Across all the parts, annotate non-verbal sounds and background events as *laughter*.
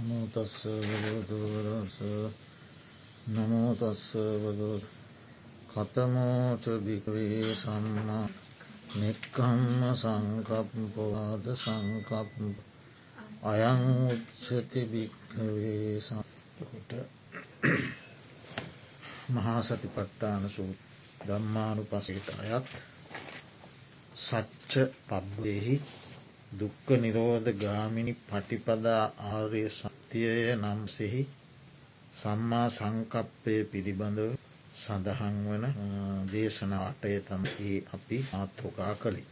නමෝතස්ස භගවතුවරස නමෝතස්ස භගව කතමෝච භිකවේ සම්මා නෙක්කම්ම සංකප්පවාද සංකප් අයං උච්චති භික්හවේ සම්කොට මහා සතිපට්ටාන සූ දම්මානු පසට අයත් සච්ච පබ්බෙහි। දුක්ක නිරෝධ ගාමිණි පටිපදා ආර්ය සත්‍යය නම්සෙහි සම්මා සංකප්පය පිළිබඳව සඳහන් වන දේශනාවටය තම ඒ අපි ආතෘකා කළි.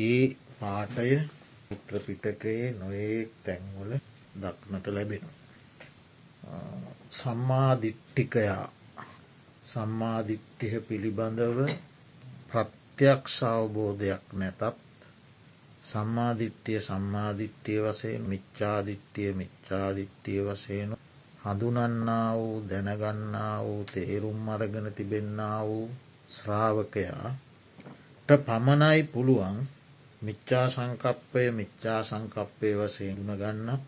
ඒ පාටය පුත්‍රපිටකයේ නොඒක් තැන්වල දක්නට ලැබෙන. සම්මාධිට්ටිකයා සම්මාධිට්ටිහ පිළිබඳව ප්‍රත්‍යක්ෂ අවබෝධයක් නැතත් සම්මාධිට්්‍යය සම්මාධිට්්‍යය වසයෙන් මිච්චාධිට්්‍යය මිච්චාධිට්්‍යය වසයනු හඳුනන්නා වූ දැනගන්නා වූ තේරුම් අරගෙන තිබෙන්නා වූ ශ්‍රාවකයාට පමණයි පුළුවන් මිච්චා සංකප්පය මිච්චා සංකප්පය වසයෙන් ගන්න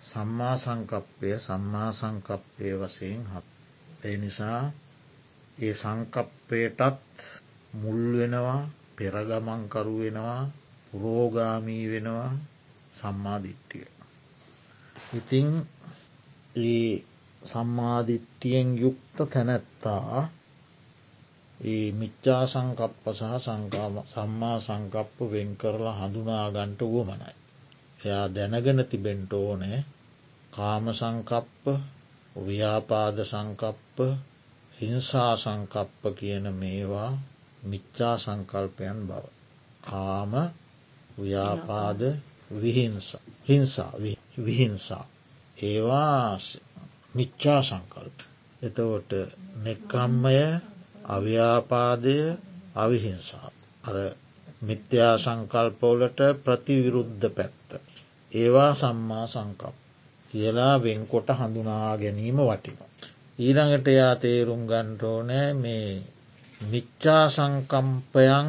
සම්මා සංකප්පය සම්මා සංකප්පය වසයෙන් හත්. ඒ නිසා ඒ සංකප්පයටත් මුල් වෙනවා පෙරගමංකරු වෙනවා පුරෝගාමී වෙනවා සම්මාධිට්ටිය. ඉතිං ඒ සම්මාධිට්ටියෙන් යුක්ත තැනැත්තා ඒ මිච්චා සංකප්ප සහ සම්මා සංකප්ප වෙන් කරලා හඳුනාගන්ට වුවමනයි. එයා දැනගෙන තිබෙන්ට ඕනෑ කාම සංකප්ප ව්‍යාපාද සංකප්ප හිංසා සංකප්ප කියන මේවා මිච්චා සංකල්පයන් බව. කාම ව්‍යාපාද හිංසා විහිංසා. ඒවා මිච්චා සංකල්ප. එතවට නෙක්කම්මය අව්‍යාපාදය අවිහිංසා. අර මිත්‍යා සංකල්පවලට ප්‍රතිවිරුද්ධ පැත්ත. ඒවා සම්මා සංකප්. කියලා වෙන්කොට හඳුනා ගැනීම වටින. ඊළඟට යා තේරුම් ගන්ටෝනෑ මේ මිච්චා සංකම්පයන්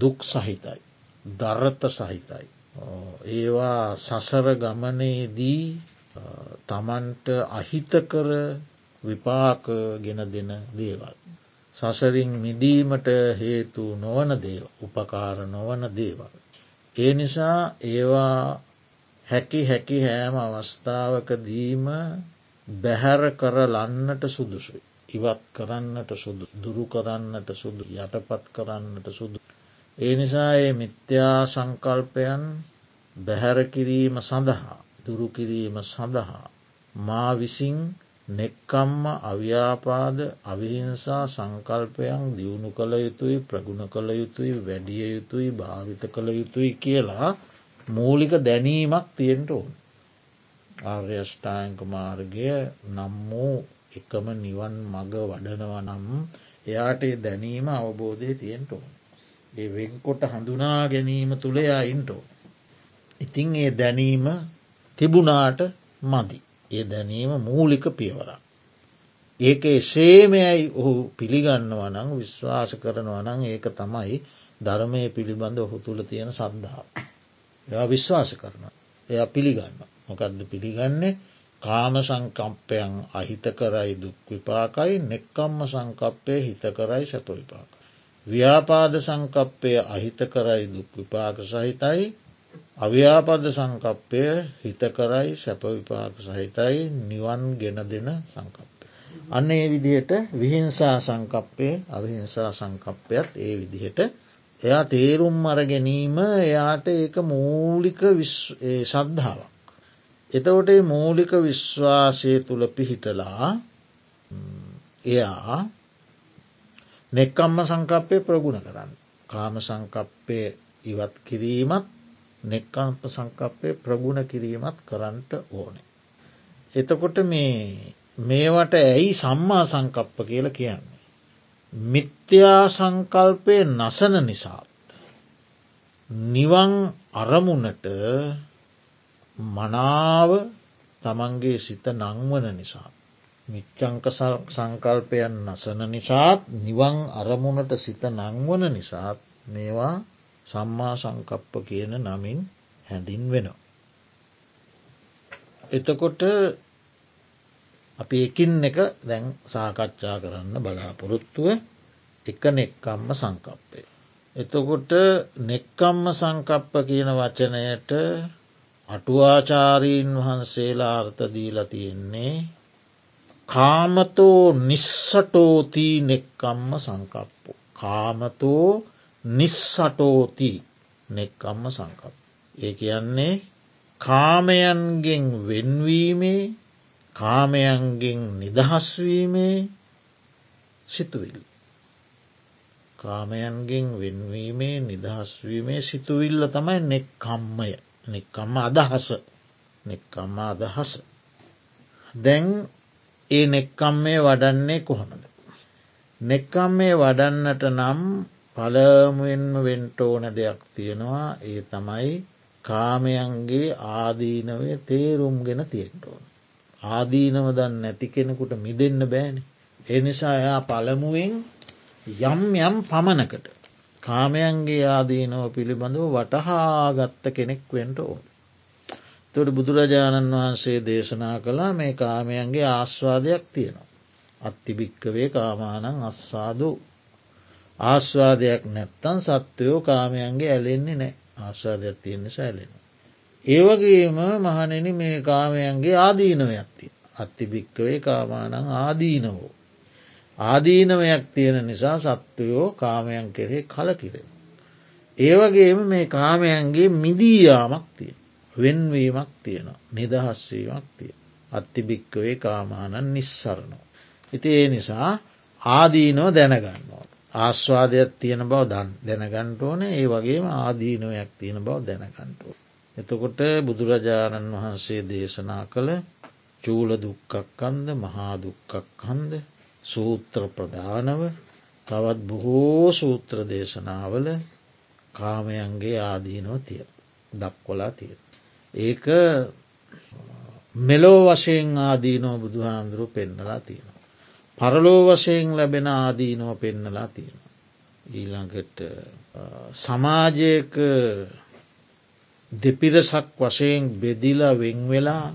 දුක් සහිතයි. දරත සහිතයි. ඒවා සසර ගමනේදී තමන්ට අහිතකර විපාක ගෙන දෙන දේවල්. සසරින් මිදීමට හේතු නොවන දේ උපකාර නොවන දේවල්. ඒ නිසා ඒවා හැකි හැකි හෑම අවස්ථාවක දීම බැහැර කරලන්නට සුදුසුයි. ඉවත් කරන්නට සුදු දුරු කරන්නට සුදු යටපත් කරන්නට සුදු. ඒ නිසා ඒ මිත්‍යා සංකල්පයන් බැහැරකිරීම සඳහා දුරුකිරීම සඳහා මා විසින් නෙක්කම්ම අව්‍යාපාද අවිහිංසා සංකල්පයන් දියුණු කළ යුතුයි ප්‍රගුණ කළ යුතුයි වැඩිය යුතුයි භාවිත කළ යුතුයි කියලා මූලික දැනීමක් තියෙන්ට ඕන්. ආර්යෂ්ඨායක මාර්ගය නම් වූ එකම නිවන් මග වඩනව නම් එයාට දැනීම අවබෝධය තියෙන්ට ඕන්. ඒ වෙන්කොට හඳුනා ගැනීම තුළයා ඉන්ටෝ. ඉතිං ඒ දැනීම තිබුණාට මදි. ඒ දැනීම මූලික පියවර. ඒක එසේමයයි ඔහු පිළිගන්නව නං විශ්වාස කරනවා නං ඒක තමයි ධර්මය පිළිබඳ ඔහු තුළ තියෙන සද්ධාව. එයා විශ්වාස කරන. එයා පිළිගන්න. මොකක්ද පිළිගන්නේ කාම සංකම්පයන් අහිත කරයි දුක් විපාකයි නෙක්කම්ම සංකප්පය හිත කරයි සැප විපාක. ව්‍යාපාද සංකප්පය අහිත කරයි දුක් විපාක සහිතයි අව්‍යාපද සංකප්පය හිත කරයි සැප විපාක සහිතයි නිවන් ගෙන දෙන සංකප්පය. අන්න ඒ විදිහට විහිංසා සංකප්පය අවිහිංසා සංකප්පයත් ඒ විදිහට එයා තේරුම් අර ගැනීම එයාට ඒක මූලික ශද්ධාවක්. එතවට මූලික විශ්වාසය තුළ පිහිටලා එයා නෙක්කම්ම සංකප්පය ප්‍රගුණ කරන්න. කාම සංකප්පය ඉවත් කිරීමත් නෙක්කම්ප සංකප්පය ප්‍රගුණ කිරීමත් කරන්නට ඕනේ. එතකොට මේ මේවට ඇයි සම්මා සංකප්ප කියල කියන්නේ. මිත්‍යා සංකල්පය නසන නිසාත්. නිවන් අරමුණට මනාව තමන්ගේ සිත නංවන නිසා. මිච්චංක සංකල්පයන් නසන නිසාත් නිවන් අරමුණට සිත නංවන නිසාත් මේවා සම්මා සංකප්ප කියන නමින් හැඳින් වෙනවා. එතකොට අපි එකින් එක දැන් සාකච්ඡා කරන්න බලාපොරොත්තුව එක නෙක්කම්ම සංකප්පය. එතකොට නෙක්කම්ම සංකප්ප කියන වචනයට අටුවාචාරීන් වහන්සේලා අර්ථදීල තියෙන්නේ කාමතෝ නිස්සටෝතිී නෙක්කම්ම සංකප්පු. කාමතෝ නිස්සටෝති නෙක්කම්ම සංකප්. ඒ කියන්නේ කාමයන්ගෙන් වෙන්වීමේ කාමයන්ගෙන් නිදහස්වීමේ සිතුවිල්. කාමයන්ගෙන් වෙන්වීමේ නිදහස්වීමේ සිතුවිල්ල තමයි නෙක්කම්මය නෙක්කම්ම අදහස නෙක්කම්ම අදහස. දැන් ඒ නෙක්කම්මේ වඩන්නේ කොහොමද. නෙක්කම්මේ වඩන්නට නම් පළමුුවෙන්ම වෙන්ටෝන දෙයක් තියෙනවා ඒ තමයි කාමයන්ගේ ආදීනවය තේරුම්ගෙන තියෙන්ටෝන. ආදීනව දන්න නැති කෙනෙකුට මිදන්න බෑන. එනිසා එයා පළමුුවෙන් යම් යම් පමණකට කාමයන්ගේ ආදීනව පිළිබඳව වටහා ගත්ත කෙනෙක් වෙන්ට ඕන. තොට බුදුරජාණන් වහන්සේ දේශනා කළා මේ කාමයන්ගේ ආස්වාදයක් තියෙනවා. අත්තිභික්කවේ කාමානං අස්සාදූ. ආස්වාදයක් නැත්තන් සත්වයෝ කාමයන්ගේ ඇලෙන්නේ නෑ ආස්වාදයක් තියෙන්නේ සැලෙන. ඒවගේම මහනෙන මේ කාමයන්ගේ ආදීනවයක්ති. අත්තිභික්කවේ කාමානං ආදීනවෝ. ආදීනවයක් තියෙන නිසා සත්වයෝ කාමයන් කෙරේ කලකිරෙන. ඒවගේම මේ කාමයන්ගේ මිදීයාමක් තියෙන. වෙන්වීමක් තියෙනවා. නිදහස්වීමක් තිය. අත්තිභික්කවේ කාමානන් නිස්සරණෝ. ඉති ඒ නිසා ආදීනෝ දැනගන්නවා. ආස්වාදයක් තියෙන බව දන් දැනගන්ට ඕන ඒ වගේම ආදීනවයක් තියෙන බව දැනගන්ටුව. එතකොට බුදුරජාණන් වහන්සේ දේශනා කළ චූල දුක්කක්කන්ද මහාදුක්කක් හන්ද සූත්‍ර ප්‍රධානව තවත් බොහෝ සූත්‍ර දේශනාවල කාමයන්ගේ ආදීනව තිය දක්කොලා තිය. ඒක මෙලෝ වශයෙන් ආදීනෝ බුදුහාන්දුරු පෙන්නලා තියෙනවා. පරලෝ වශයෙන් ලැබෙන ආදීනෝ පෙන්නලා තියෙන. ඊළඟට සමාජයක දෙපිරසක් වශයෙන් බෙදිලා වෙංවෙලා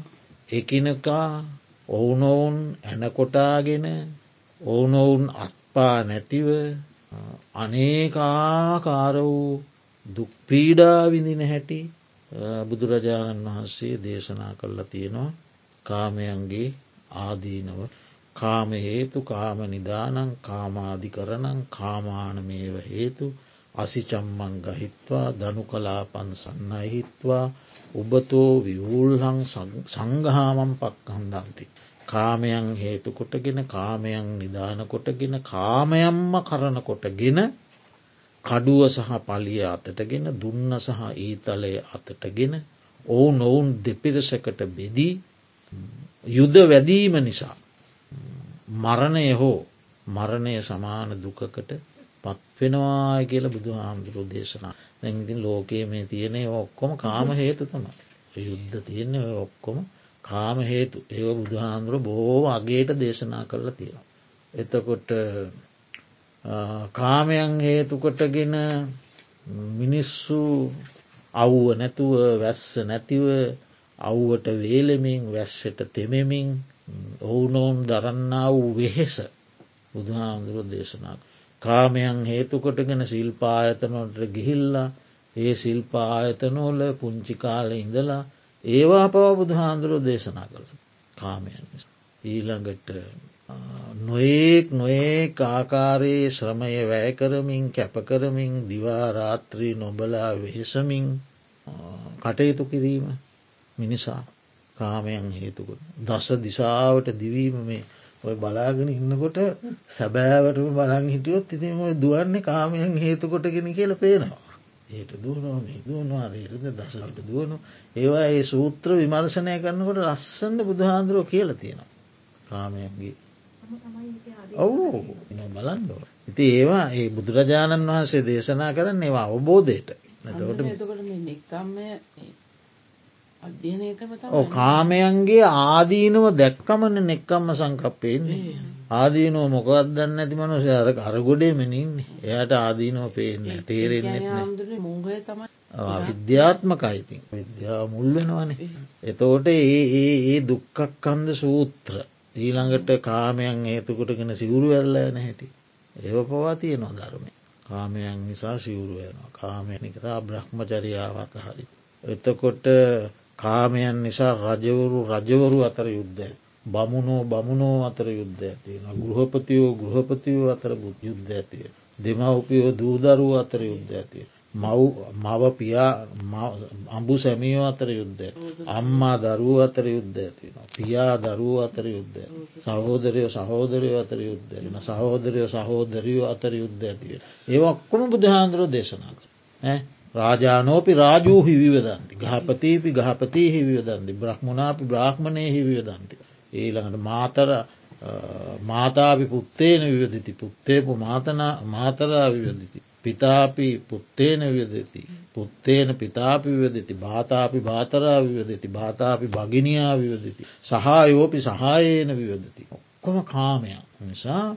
එකිනකා ඔවුනොවුන් ඇනකොටාගෙන ඔවුනොවුන් අත්පා නැතිව අනේකාකාර වූ දුක්පීඩා විඳින හැටි බුදුරජාණන් වහන්සේ දේශනා කරලා තියෙනවා කාමයන්ගේ ආදීනව කාම හේතු කාම නිදානං කාමාදි කරනං කාමානමේව හේතු අසිචම්මන් ගහිත්වා දනු කලාපන් සන්නහිත්වා උබතෝ විවූල්හං සංගහාමම් පක්කහන්දන්ති. කාමයන් හේතු කොටගෙන කාමයන් නිධාන කොටගෙන කාමයම්ම කරන කොටගෙන කඩුව සහ පලිය අතටගෙන දුන්න සහ ඊතලය අතටගෙන ඔවුන් ඔවුන් දෙපිරසකට බෙදී යුද වැදීම නිසා මරණය හෝ මරණය සමාන දුකකට පත්වෙනවා කියල බුදු හාමුදුරු දේශනා දැඟතින් ලෝකයේ මේ තියනෙ ඔක්කොම කාම හේතු තම යුද්ධ තියෙන ඔක්කොම කාම හේතු. ඒව බුදුහාන්දුර බොහෝ අගේට දේශනා කරලා තියෙන. එතකොට කාමයන් හේතුකොටගෙන මිනිස්සු අව්ව නැතුව වැස්ස නැතිව අව්වට වේලමින් වැස්සට තෙමෙමින් ඔවුනොවුන් දරන්නා වූ වෙහෙස බුදුහාමුදුරුව දේශනා. කාමයන් හේතුකොටගෙන සිල්පායතනොට ගිහිල්ලා ඒ සිල්පායතනෝල පුංචි කාල ඉඳලා ඒවා පව බුදුහාන්දුරුව දේශනා කළ කාමයන් ඊළඟට නොඒක් නොඒ ආකාරයේ ශ්‍රමය වැය කරමින් කැපකරමින් දිවාරාත්‍රී නොබලා වෙහෙසමින් කටයුතු කිරීම මිනිසා කාමයන් හේතුකොට. දස දිසාවට දිවීම මේ ඔය බලාගෙන ඉන්නකොට සැබෑවටම බලන් හිටියොත් ඉතිම ඔය දුවන්නේ කාමයන් හේතුකොටගෙන කියල පේනවා. ඒට දුවනෝ දුවනවා රේරද දසට දුවනු ඒවා ඒ සූත්‍ර විමර්ශනය කරන්නකොට ලස්සන්න බුදුහාන්දුරුව කියල තියෙනවා. කාමයන්ගේ ඔවු. බලන්ඩෝ. ඉති ඒවා ඒ බුදුරජාණන් වහන්සේ දේශනා කරන්න ඒවා අවබෝධයට. නැතකොට ඕ කාමයන්ගේ ආදීනුව දැක්කමන නෙක්කම්ම සංකප්පයන්නේ ආදීනුව මොකත් දන්න ඇති මනුසය අර අරගොඩේ මනින්නේ එයට ආදීනුව පේන්න තේරෙන්නේ විද්‍යාත්මකයිතින් විද්‍යාව මුල් වෙනවනේ. එතෝට ඒ ඒ ඒ දුක්කක් කන්ද සූත්‍ර ඊළඟට කාමයන් හේතුකොටගෙන සිවුරු වෙල්ලෑන හැටි. ඒව පවා තියෙනවා ධර්මය. කාමයන් නිසා සිවුරු වෙනවා කාමයනිකතා බ්‍රහ්මචරියාවත හරි. එතකොට කාමයන් නිසා රජවරු රජවරු අතර යුද්ධ බමුණෝ බමුණෝ අතර යුද්ධ ඇතියෙන ගෘහපතියෝ ගෘහපතියෝ අතර බුද් යුද්ධ ඇතිය දෙමවපියෝ දූදරුව අතර යුද්ධ ඇතිය මව පියා අඹු සැමියෝ අතර යුද්ධ අම්මා දරුව අතර යුද්ධ ඇතින පියා දරුව අතර යුද්ධ සහෝදරයෝ සහෝදරයෝ අතර යුද්ධ වෙන සහෝදරයෝ සහෝදරයෝ අතර යුද්ධ ඇතිය ඒ ඔක්කොම බුදුහාන්දුරෝ දේශනා කර රාජානෝපි රාජූහි විවදන්ති. ගහපතීපි ගහපතී හිවිවදන්ති බ්‍රහ්මණාපි බ්‍රහ්මණය හිවිවදන්ති ඊළඟට මාතර මාතාපි පුත්තේන විවදිති. පුත්තේපු මාතනා මාතරා විවදිති. පිතාපි පුත්තේන වියදති පුත්තේන පිතාපි විවදති භාතාපි භාතරා විවදති භාතාපි භගිනයා විවදති සහයෝපි සහයේන විවදති. ඔක්කොම කාමයක් නිසා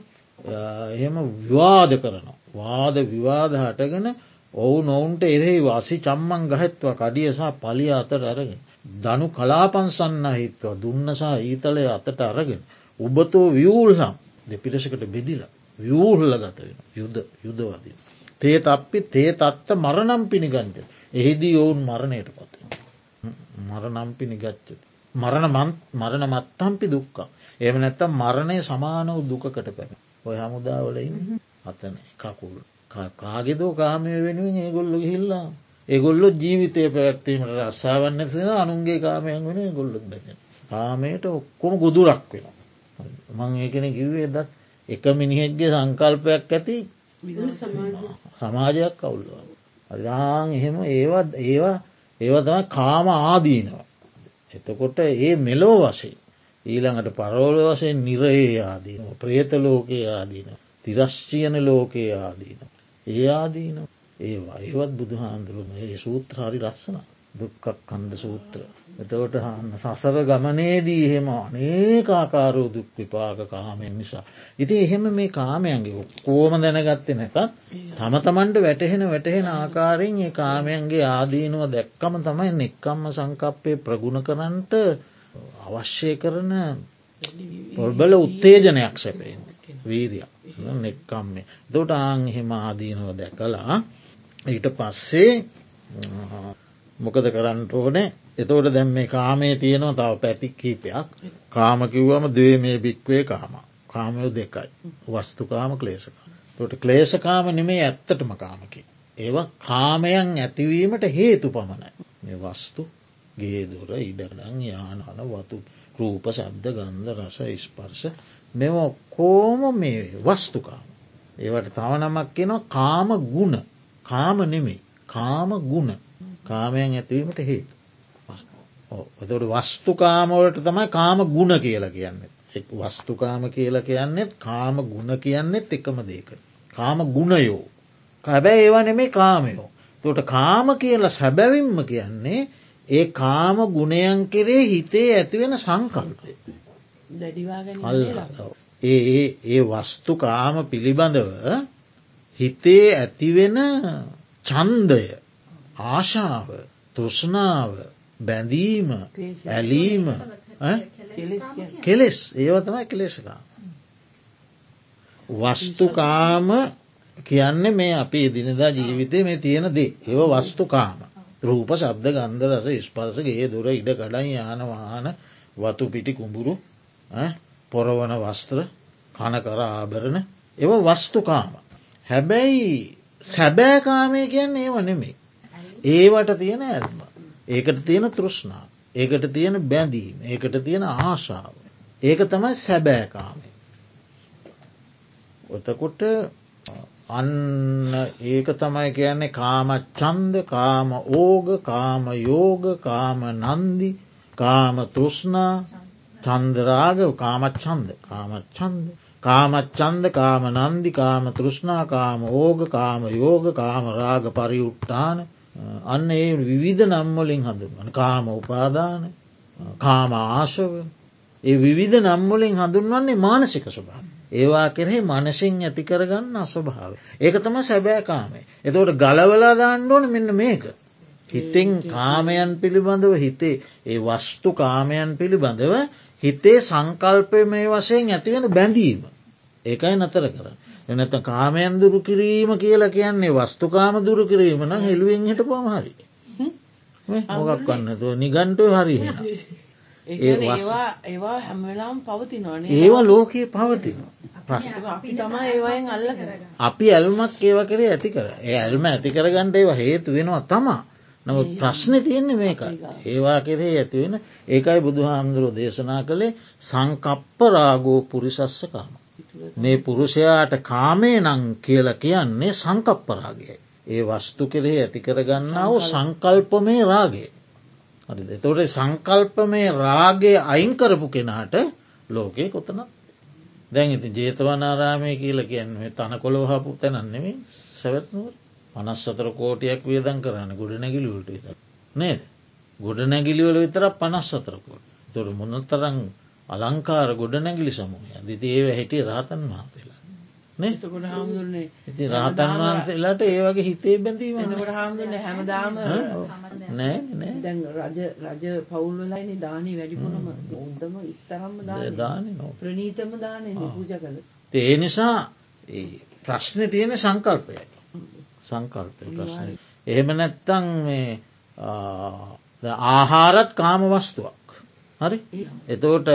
එහෙම විවාද කරනවා. වාද විවාද හටගෙන ඔවු නොවුන්ට එරෙහි වාසි චම්මන් ගහෙත්ව කඩියසා පලිය අතට අරගෙන. දනු කලාපන්සන්න හිත්වා දුන්නසා ඊතලය අතට අරගෙන. උබතෝ වියූල්හම් දෙපිරසකට බෙදිලා වියූහල්ල ගත වෙන යුද යුදවදින. තේ තප්පි තේ තත්ත මරනම් පිණිගංච එහිදී ඔවුන් මරණයට පත මරනම් පිණිගච්චති. මරණ මරණ මත්තම්පි දුක්කා එම නැත්තම් මරණය සමාන වූ දුකට පැන ඔය හමුදාවලයි අතන කකුල් කාගෙදෝ කාමය වෙනුවෙන් ඒගොල්ලු හිල්ලා ඒගොල්ලො ජීවිතය පැවැත්වීමට රස්සාාවන්න සෙන අනුන්ගේ කාමයන් වෙන ගොල්ලොත් බැන කාමයට ඔක්කොම ගොදුරක් වෙන මං ඒකන කිව්වේ දත් එක මිනිහෙක්ගේ සංකල්පයක් ඇති සමාජයක් කවුල්ලවා. අදාං එහෙම ඒවත් ඒවා ඒව තම කාම ආදීනවා. එතකොට ඒ මෙලෝ වසේ ඊළඟට පරෝල වසයෙන් නිරයේ ආදීන ප්‍රේත ලෝකයේ ආදීන තිරශ්චියන ලෝකයේ ආදීන. ඒ ආදීන ඒවා ඒවත් බුදුහාන්දුරුම ඒ සූත්‍රහරි ලස්සන දුක්කක් කන්ද සූත්‍ර. එතවට සසර ගමනේදී එහෙම අනේකාකාරෝ දුක් විපාක කාමයෙන් නිසා. ඉති එහෙම මේ කාමයන්ගේ කෝම දැනගත්තේ නැතත් තම තමන්ට වැටහෙන වැටහෙන ආකාරයෙන් ඒ කාමයන්ගේ ආදීනුව දැක්කම තමයි නෙක්කම්ම සංකප්පය ප්‍රගුණ කරන්නට අවශ්‍ය කරන පොල්බල උත්තේජනයක් සැපෙන් වීරයක් නෙක්කම්මේ දොට ආං එහෙම ආදීනුව දැකලා ඊට පස්සේ මොකද කරන්න ඕනේ? එතෝට දැම් මේ කාමේ තියෙනවා තව පැති කීපයක්. කාමකිව්වම දේ මේ භික්වේ කාම. කාමයෝ දෙකයි. වස්තුකාම ක්ලේෂකාම තොට ක්ලේෂකාම නෙමේ ඇත්තටම කාමකි. ඒවා කාමයන් ඇතිවීමට හේතු පමණයි. මේ වස්තු ගේදුර ඉඩගඩන් යානන වතු රූප සබ්ද ගන්ධ රස ස්පර්ශ මෙම කෝම මේ වස්තුකාම. ඒවට තව නමක් කියෙන කාම ගුණ. කාම නෙමෙයි. කාම ගුණ. කාමයන් ඇතිවීමට හේතු. එතට වස්තුකාමවලට තමයි කාම ගුණ කියලා කියන්නේ. වස්තුකාම කියලා කියන්නෙත් කාම ගුණ කියන්නෙත් එකම දේක. කාම ගුණයෝ. හැබැයි ඒවා නෙමේ කාමයෝ. තොට කාම කියලා සැබැවිම්ම කියන්නේ ඒ කාම ගුණයන් කෙරේ හිතේ ඇතිවෙන සංකල්පය. ඒ ඒ වස්තු කාම පිළිබඳව හිතේ ඇතිවෙන චන්දය ආශාව තෘෂ්ණාව බැඳීම ඇලීම කෙලෙස් ඒව තමයි කෙලෙසකා. වස්තුකාම කියන්න මේ අපි එදිනදා ජීවිතය මේ තියෙන දේ ඒව වස්තුකාම. රූප ශබ්ද ගන්ධ රස ස්පර්සගේ දුර ඉඩ කඩයි යානවාන වතු පිටි කුඹුරු පොරවන වස්ත්‍ර කනකර ආභරණ එව වස්තුකාම. හැබැයි සැබෑකාමය කියන්නේ ඒව නෙමේ. ඒවට තියෙන ඇල්ම. ඒකට තියෙන තෘෂ්ණා. ඒකට තියෙන බැඳීම. ඒකට තියෙන ආශාව. ඒක තමයි සැබෑකාමය. ඔතකොට අන්න ඒක තමයි කියන්නේ කාම චන්ද කාම ඕග කාම යෝග කාම නන්දි කාම තෘෂ්ණා චන්දරාග කාමච්චන්ද කාමච්චන්ද කාමච්චන්ද කාම නන්දි කාම තෘෂ්ණා කාම ඕග කාම යෝග කාම රාග පරියුට්ටාන අන්න ඒ විවිධ නම්වලින් හඳුන්වන කාම උපාදාන කාම ආශව ඒ විවිධ නම්වලින් හඳුන්වන්නේ මානසික ස්වභාව. ඒවා කෙරෙහි මනසින් ඇති කරගන්න අස්වභාව. ඒක තම සැබෑකාමේ. එතවට ගලවලා ඕන මෙන්න මේක. හිතෙන් කාමයන් පිළිබඳව හිතේ ඒ වස්තු කාමයන් පිළිබඳව හිතේ සංකල්පය මේ වශයෙන් ඇතිවෙන බැඳීම. ඒකයි නතර කර. එනත කාමයන් දුරු කිරීම කියලා කියන්නේ වස්තුකාම දුරු කිරීම නම් හෙළුවෙන් හිට පොමහරි. මොකක් වන්නතුව නිගන්ටය හරිහෙන. ඒවා ඒවා හැමවෙලාම් පවතිනවන ඒවා ලෝකයේ පවතින අපි තමා ඒවයෙන් අල්ල අපි ඇල්මක් ඒව කරේ ඇති කර ඒ ඇල්ම ඇති කරගන්නට ඒවා හේතු වෙනවා තමා. නමුත් ප්‍රශ්න තියෙන්නේ මේක ඒවා කෙරේ ඇතිවෙන ඒකයි බුදු හාමුදුරුව දේශනා කළේ සංකප්ප රාගෝ පුරිසස්සකාම මේ පුරුෂයාට කාමය නං කියල කියන්නේ සංකප්පරාගයයි ඒ වස්තු කෙරෙහි ඇති කරගන්නාව සංකල්පමේ රාගේ හරිද තොට සංකල්ප මේ රාගේ අයිංකරපු කෙනාට ලෝකයේ කොතන දැන් ඉති ජේතවනාරාමය කියල කියන්නේ තන කොළොහපු තැනන්නෙමේ සැවත්නුව පනස් සතර කෝටියක් වියදන් කරන්න ගොඩ නැගිලිවලට විතර නේද? ගොඩ නැගිලිවල විතර පනස් සතරකෝට තොට මොනතරං අලංකාර ගොඩ නැගිලි සමූය දිති ඒව හැටිය රහතන් වහන්සේලා. එතකොට හාමුදුරන්නේ ඉති රහතන් වහන්සේලාට ඒ වගේ හිතේ බැඳීම එතකොට හාමුදුරන්නේ හැමදාම නෑ නෑ. දැන් රජ රජ පවුල් වෙලායිනි දානී වැඩිපුරම. බෞද්ධම ඉස්තරම්ම දාන. ප්‍රනීතම දානය පූජ කළ. ඒ නිසා ප්‍රශ්න තියෙන සංකල්පයයි. සංකල්පය ප්‍රශ්න. එහෙම නැත්තං මේ ආහාරත් කාම වස්තුවක්. හරි? එතෝට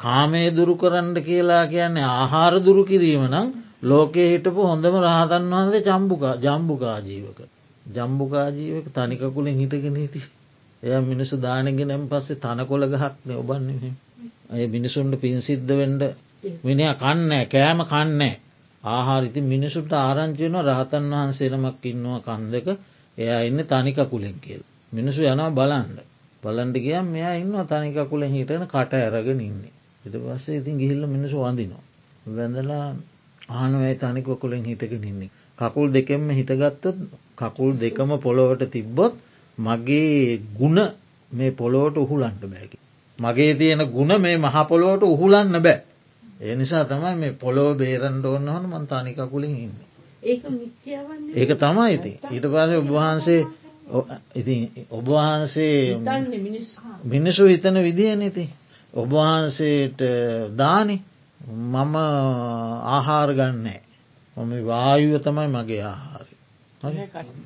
කාමය දුරු කරන්න කියලා කියන්නේ ආහාර දුරු කිරීම නම් ලෝකයේ හිටපු හොඳම රහතන් වහන්සේ චම්බුකා ජම්බුකාජීවක ජම්බුකාජීවක තනිකකුලින් හිටගෙන හිති එය මිනිසු දානගෙනම් පස්සේ තනකොළ ගහක්න ඔබන්නේ ඇය මිනිසුන්ට පින්සිද්ධ වෙන්ඩ මිනිහ කන්නෑ කෑම කන්නෑ ආහාරිති මිනිසුට ආරංචියන රහතන් වහන්සේනමක් ඉන්නවා කන්දක එයා ඉන්න තනිකකුලෙන් කියල්. මිනිසු යනවා බලන්ඩ බලන්ඩ ගියම් මෙයා ඉන්න තනිකකුලෙන් හිටන කට ඇරගෙන ඉන්නේ. ඉට පස්සේ ඉතින් ගිහිල්ල මිනිසු වඳනවා. වැඳලා ආනුවයි තනිකොකුලෙන් හිටගෙන ඉන්නේ. කකුල් දෙකෙන්ම හිටගත්තොත් කකුල් දෙකම පොළොවට තිබ්බොත් මගේ ගුණ මේ පොළොවට උහුලන්ට බෑකි. මගේ තියෙන ගුණ මේ මහපොළොවට උහුලන්න බෑ. ඒ නිසා තමයි මේ පොළොව බේරන්ඩ ඕන්න හොන මන්තානිකකුලින් ඉන්න. ඒක තමයි ඉති ඊට පස ඔබවහන්සේ ඉති ඔබවහන්සේ මිනිසු හිතන විදිහ නති ඔබවහන්සේට දානි. මම ආහාර ගන්නෑ. මම වායුව තමයි මගේ ආහාරය.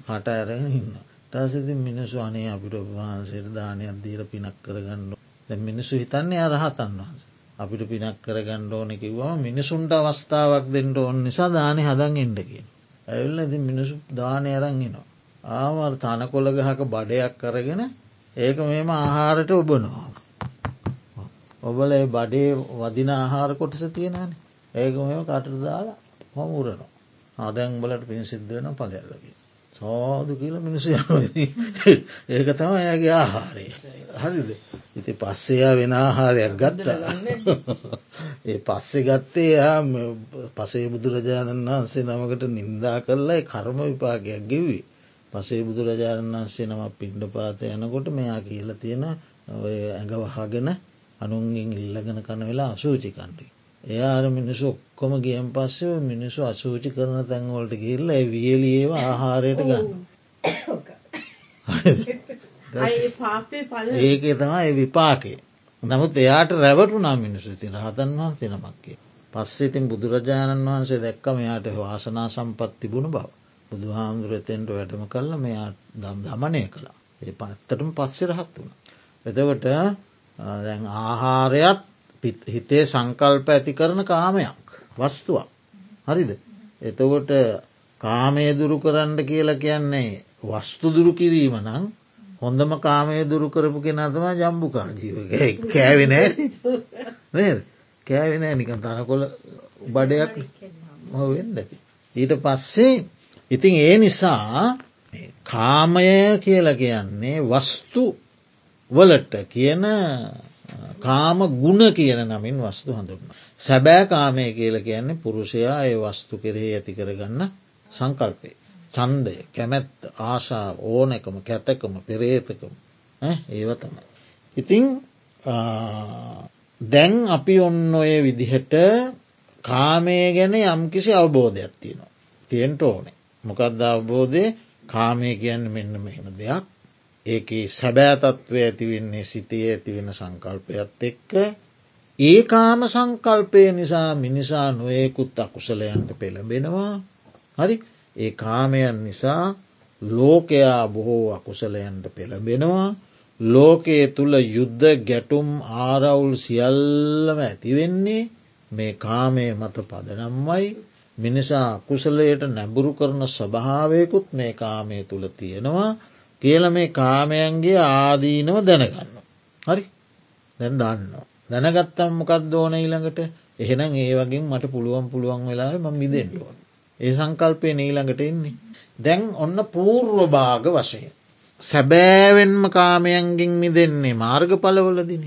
හට ඇරගෙන ඉන්න ටසිති මිනිසු අනේ අපිට ඔබවහන්සේට දානයක් දීර පිනක් කරගන්න දැ මිනිසු හිතන්නේ අරහතන් වහන්ස. අපිට පිනක් කරගන්න ඕන කිව්වම මිනිසුන්ට අවස්ථාවක් දෙන්නට ඔන්න නිසා දානය හදන් එඩකින් ඇවිල්ල ඉති මිනිසු දානය අරංගෙනවා ආමර තනකොළ ගහක බඩයක් කරගෙන ඒක මෙම ආහාරට ඔබනවා ඔබල බඩේ වදින ආහාර කොටස තියෙනන ඒක මෙම කටට දාලා හොම උරනවා. ආදැන් බලට පින් සිද්ධ වෙන පලයල්ලකි සෝදු කියල මිනිසු යන ඒක තම ඇගේ ආහාරය. හරිද? ඉති පස්සෙයා වෙන ආහාරයක් ගත්තා. ඒ පස්සෙ ගත්තේ යා පසේ බුදුරජාණන් වහන්සේ නමකට නින්දා කරලා කර්ම විපාකයක් ගෙවී පසේ බුදුරජාණන් වහන්සේ නම පිණ්ඩ පාත යනකොට මෙයා කියල තියෙන ඔය ඇඟ වහගෙන අනුන්ගෙන් ඉල්ලගෙන කන වෙලා අසූචිකණ්ඩි. එයාර මිනිසු ඔක්කොම ගියම් පස්සේ මිනිසු අසූචි කරන තැන්වලට ගිල්ල වියලියව ආහාරයට ගන්න. ඒක තමයි විපාකේ. නමුත් එයාට රැවටුනා මිනිසු ති රහතන් වහන්සේ නමක්කේ. පස්සේ ඉතින් බුදුරජාණන් වහන්සේ දැක්කම එයාට වාසනා සම්පත් තිබුණ බව. බුදු හාමුදුරතෙන්ට වැඩම කල්ල මෙයා දම් දමනය කළා. ඒ පත්තටම පස්සෙ රහත් වුණ. එතවට දැන් ආහාරයක් හිතේ සංකල්ප ඇති කරන කාමයක් වස්තුවක්. හරිද? එතකොට කාමය දුරු කරන්න කියලා කියන්නේ වස්තු දුරු කිරීම නම් හොඳම කාමය දුරු කරපු කෙනතම ජම්බුකාජීව කෑවෙනෑ නේද? කෑවෙනෑ නිකන් තනකොළ බඩයක් හවෙන්න ඇති ඊට පස්සේ ඉතින් ඒ නිසා කාමය කියලා කියන්නේ වස්තු වලට කියන කාම ගුණ කියන නමින් වස්තු හඳුන්න. සැබෑ කාමය කියල කියන්නේ පුරුෂයා ඒ වස්තු කෙරෙහි ඇති කරගන්න සංකල්පය. චන්දය කැමැත්ත ආශාව ඕනැකම කැතකම පෙරේතකම ඒව තමයි. ඉතිං දැන් අපි ඔන්න ඔය විදිහට කාමය ගැන යම්කිසි අවබෝධයක් තියෙනවා. තියෙන්ට ඕනේ. මොකක්ද අවබෝධය කාමය කියන්න මෙන්න මෙහෙම දෙයක් ඒක සැබෑතත්වය ඇතිවෙන්නේ සිතේ ඇතිවෙන සංකල්පයත් එක්ක. ඒ කාම සංකල්පය නිසා මිනිසා නොයෙකුත් අකුසලයන්ට පෙළඹෙනවා. හරි? ඒ කාමයන් නිසා ලෝකයා බොහෝ අකුසලයන්ට පෙළඹෙනවා. ලෝකයේ තුළ යුද්ධ ගැටුම් ආරවුල් සියල්ලම ඇතිවෙන්නේ මේ කාමය මත පදනම්වයි මිනිසා අකුසලයට නැබුරු කරන ස්වභාවයකුත් මේ කාමය තුළ තියෙනවා. කියල මේ කාමයන්ගේ ආදීනව දැනගන්න. හරි දැන් දන්නවා. දැනගත්තම් මොකක් දෝන ඊළඟට එහෙනම් ඒ වගේ මට පුළුවන් පුළුවන් වෙලා ම මිදෙන්ටුවන්. ඒ සංකල්පය නීළඟට එන්නේ. දැන් ඔන්න පූර්ව භාග වශයෙන්. සැබෑවෙන්ම කාමයන්ගෙන් මිදෙන්නේ මාර්ග පලවලදින.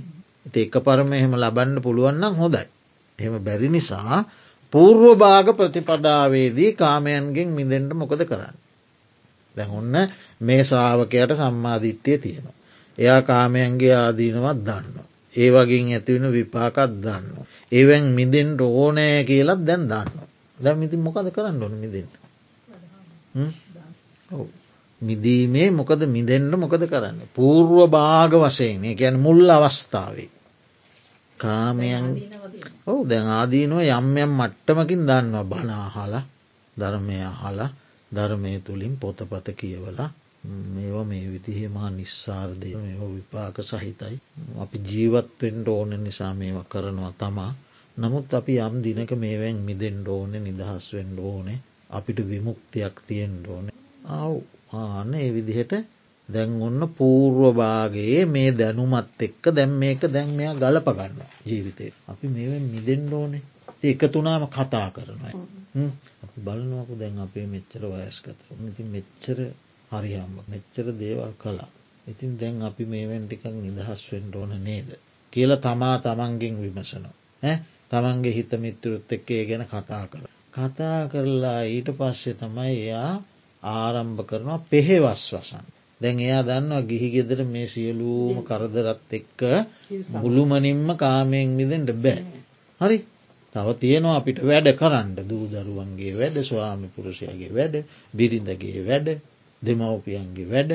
ඒක පරම එහෙම ලබන්න පුළුවන්නම් හොඳයි. එහෙම බැරි නිසා පූර්ව භාග ප්‍රතිපදාවේදී කාමයන්ගෙන් මිදෙන්ට මොකද කරන්න. දැන් ඔන්න මේ ශ්‍රාවකයට සම්මාධිට්්‍යය තියෙනවා. එයා කාමයන්ගේ ආදීනවත් දන්න. ඒ වගේ ඇතිවෙන විපාකත් දන්න. ඒවැන් මිදෙන්ට ඕනෑ කියලත් දැන් දන්න. දැ ඉතින් මොකද කරන්න ඕන මිදෙන්ට. මිදීමේ මොකද මිදෙන්ට මොකද කරන්න. පූර්ව භාග වශයෙන් ගැන මුල් අවස්ථාවේ. කාමයන් ඔහු දැන් ආදීනුව යම් යම් මට්ටමකින් දන්නවා බනාහලා ධර්මය හලා ධර්මය තුළින් පොතපත කියවලා මේවා මේ විදිහමා නිස්සාර්දය මේ විපාක සහිතයි. අපි ජීවත්වෙන්ට ඕන නිසා මේවා කරනවා තමා. නමුත් අපි යම් දිනක මේවැන් මිදෙන්ට ඕන නිදහස්වෙන්ඩ ඕනේ අපිට විමුක්තියක් තියෙන්ට ඕන. ආව් ආන්න ඒ විදිහට දැන් ඔන්න පූර්වභාගයේ මේ දැනුමත් එක්ක දැම් මේක දැන් මෙයා ගලපගන්න ජීවිතය. අපි මේ මිදෙන්ඩ ඕනේ එක තුනාම කතා කරනවා. අපි බලනවකු දැන් අපේ මෙච්චර වයස්කත ඉති මෙච්චර හරිහම්ම මෙච්චර දේවල් කලා. ඉතින් දැන් අපි මේවෙන් ටිකක් නිදහස් වෙන්ඩ ඕන නේද. කියලා තමා තමන්ගෙන් විමසනවා. තමන්ගේ හිත මිත්තුරුත් එක්කේ ගැන කතා කර. කතා කරලා ඊට පස්සේ තමයි එයා ආරම්භ කරනවා පෙහෙවස් වසන්. දැන් එයා දන්නවා ගිහි ගෙදර මේ සියලූම කරදරත් එක්ක මුළුමනින්ම කාමයෙන් මිදෙන්ට බෑ. හරි තව තියෙනවා අපිට වැඩ කරන්න දූ දරුවන්ගේ වැඩ ස්වාමි පුරුෂයගේ වැඩ බිරිඳගේ වැඩ දෙමවපියන්ගේ වැඩ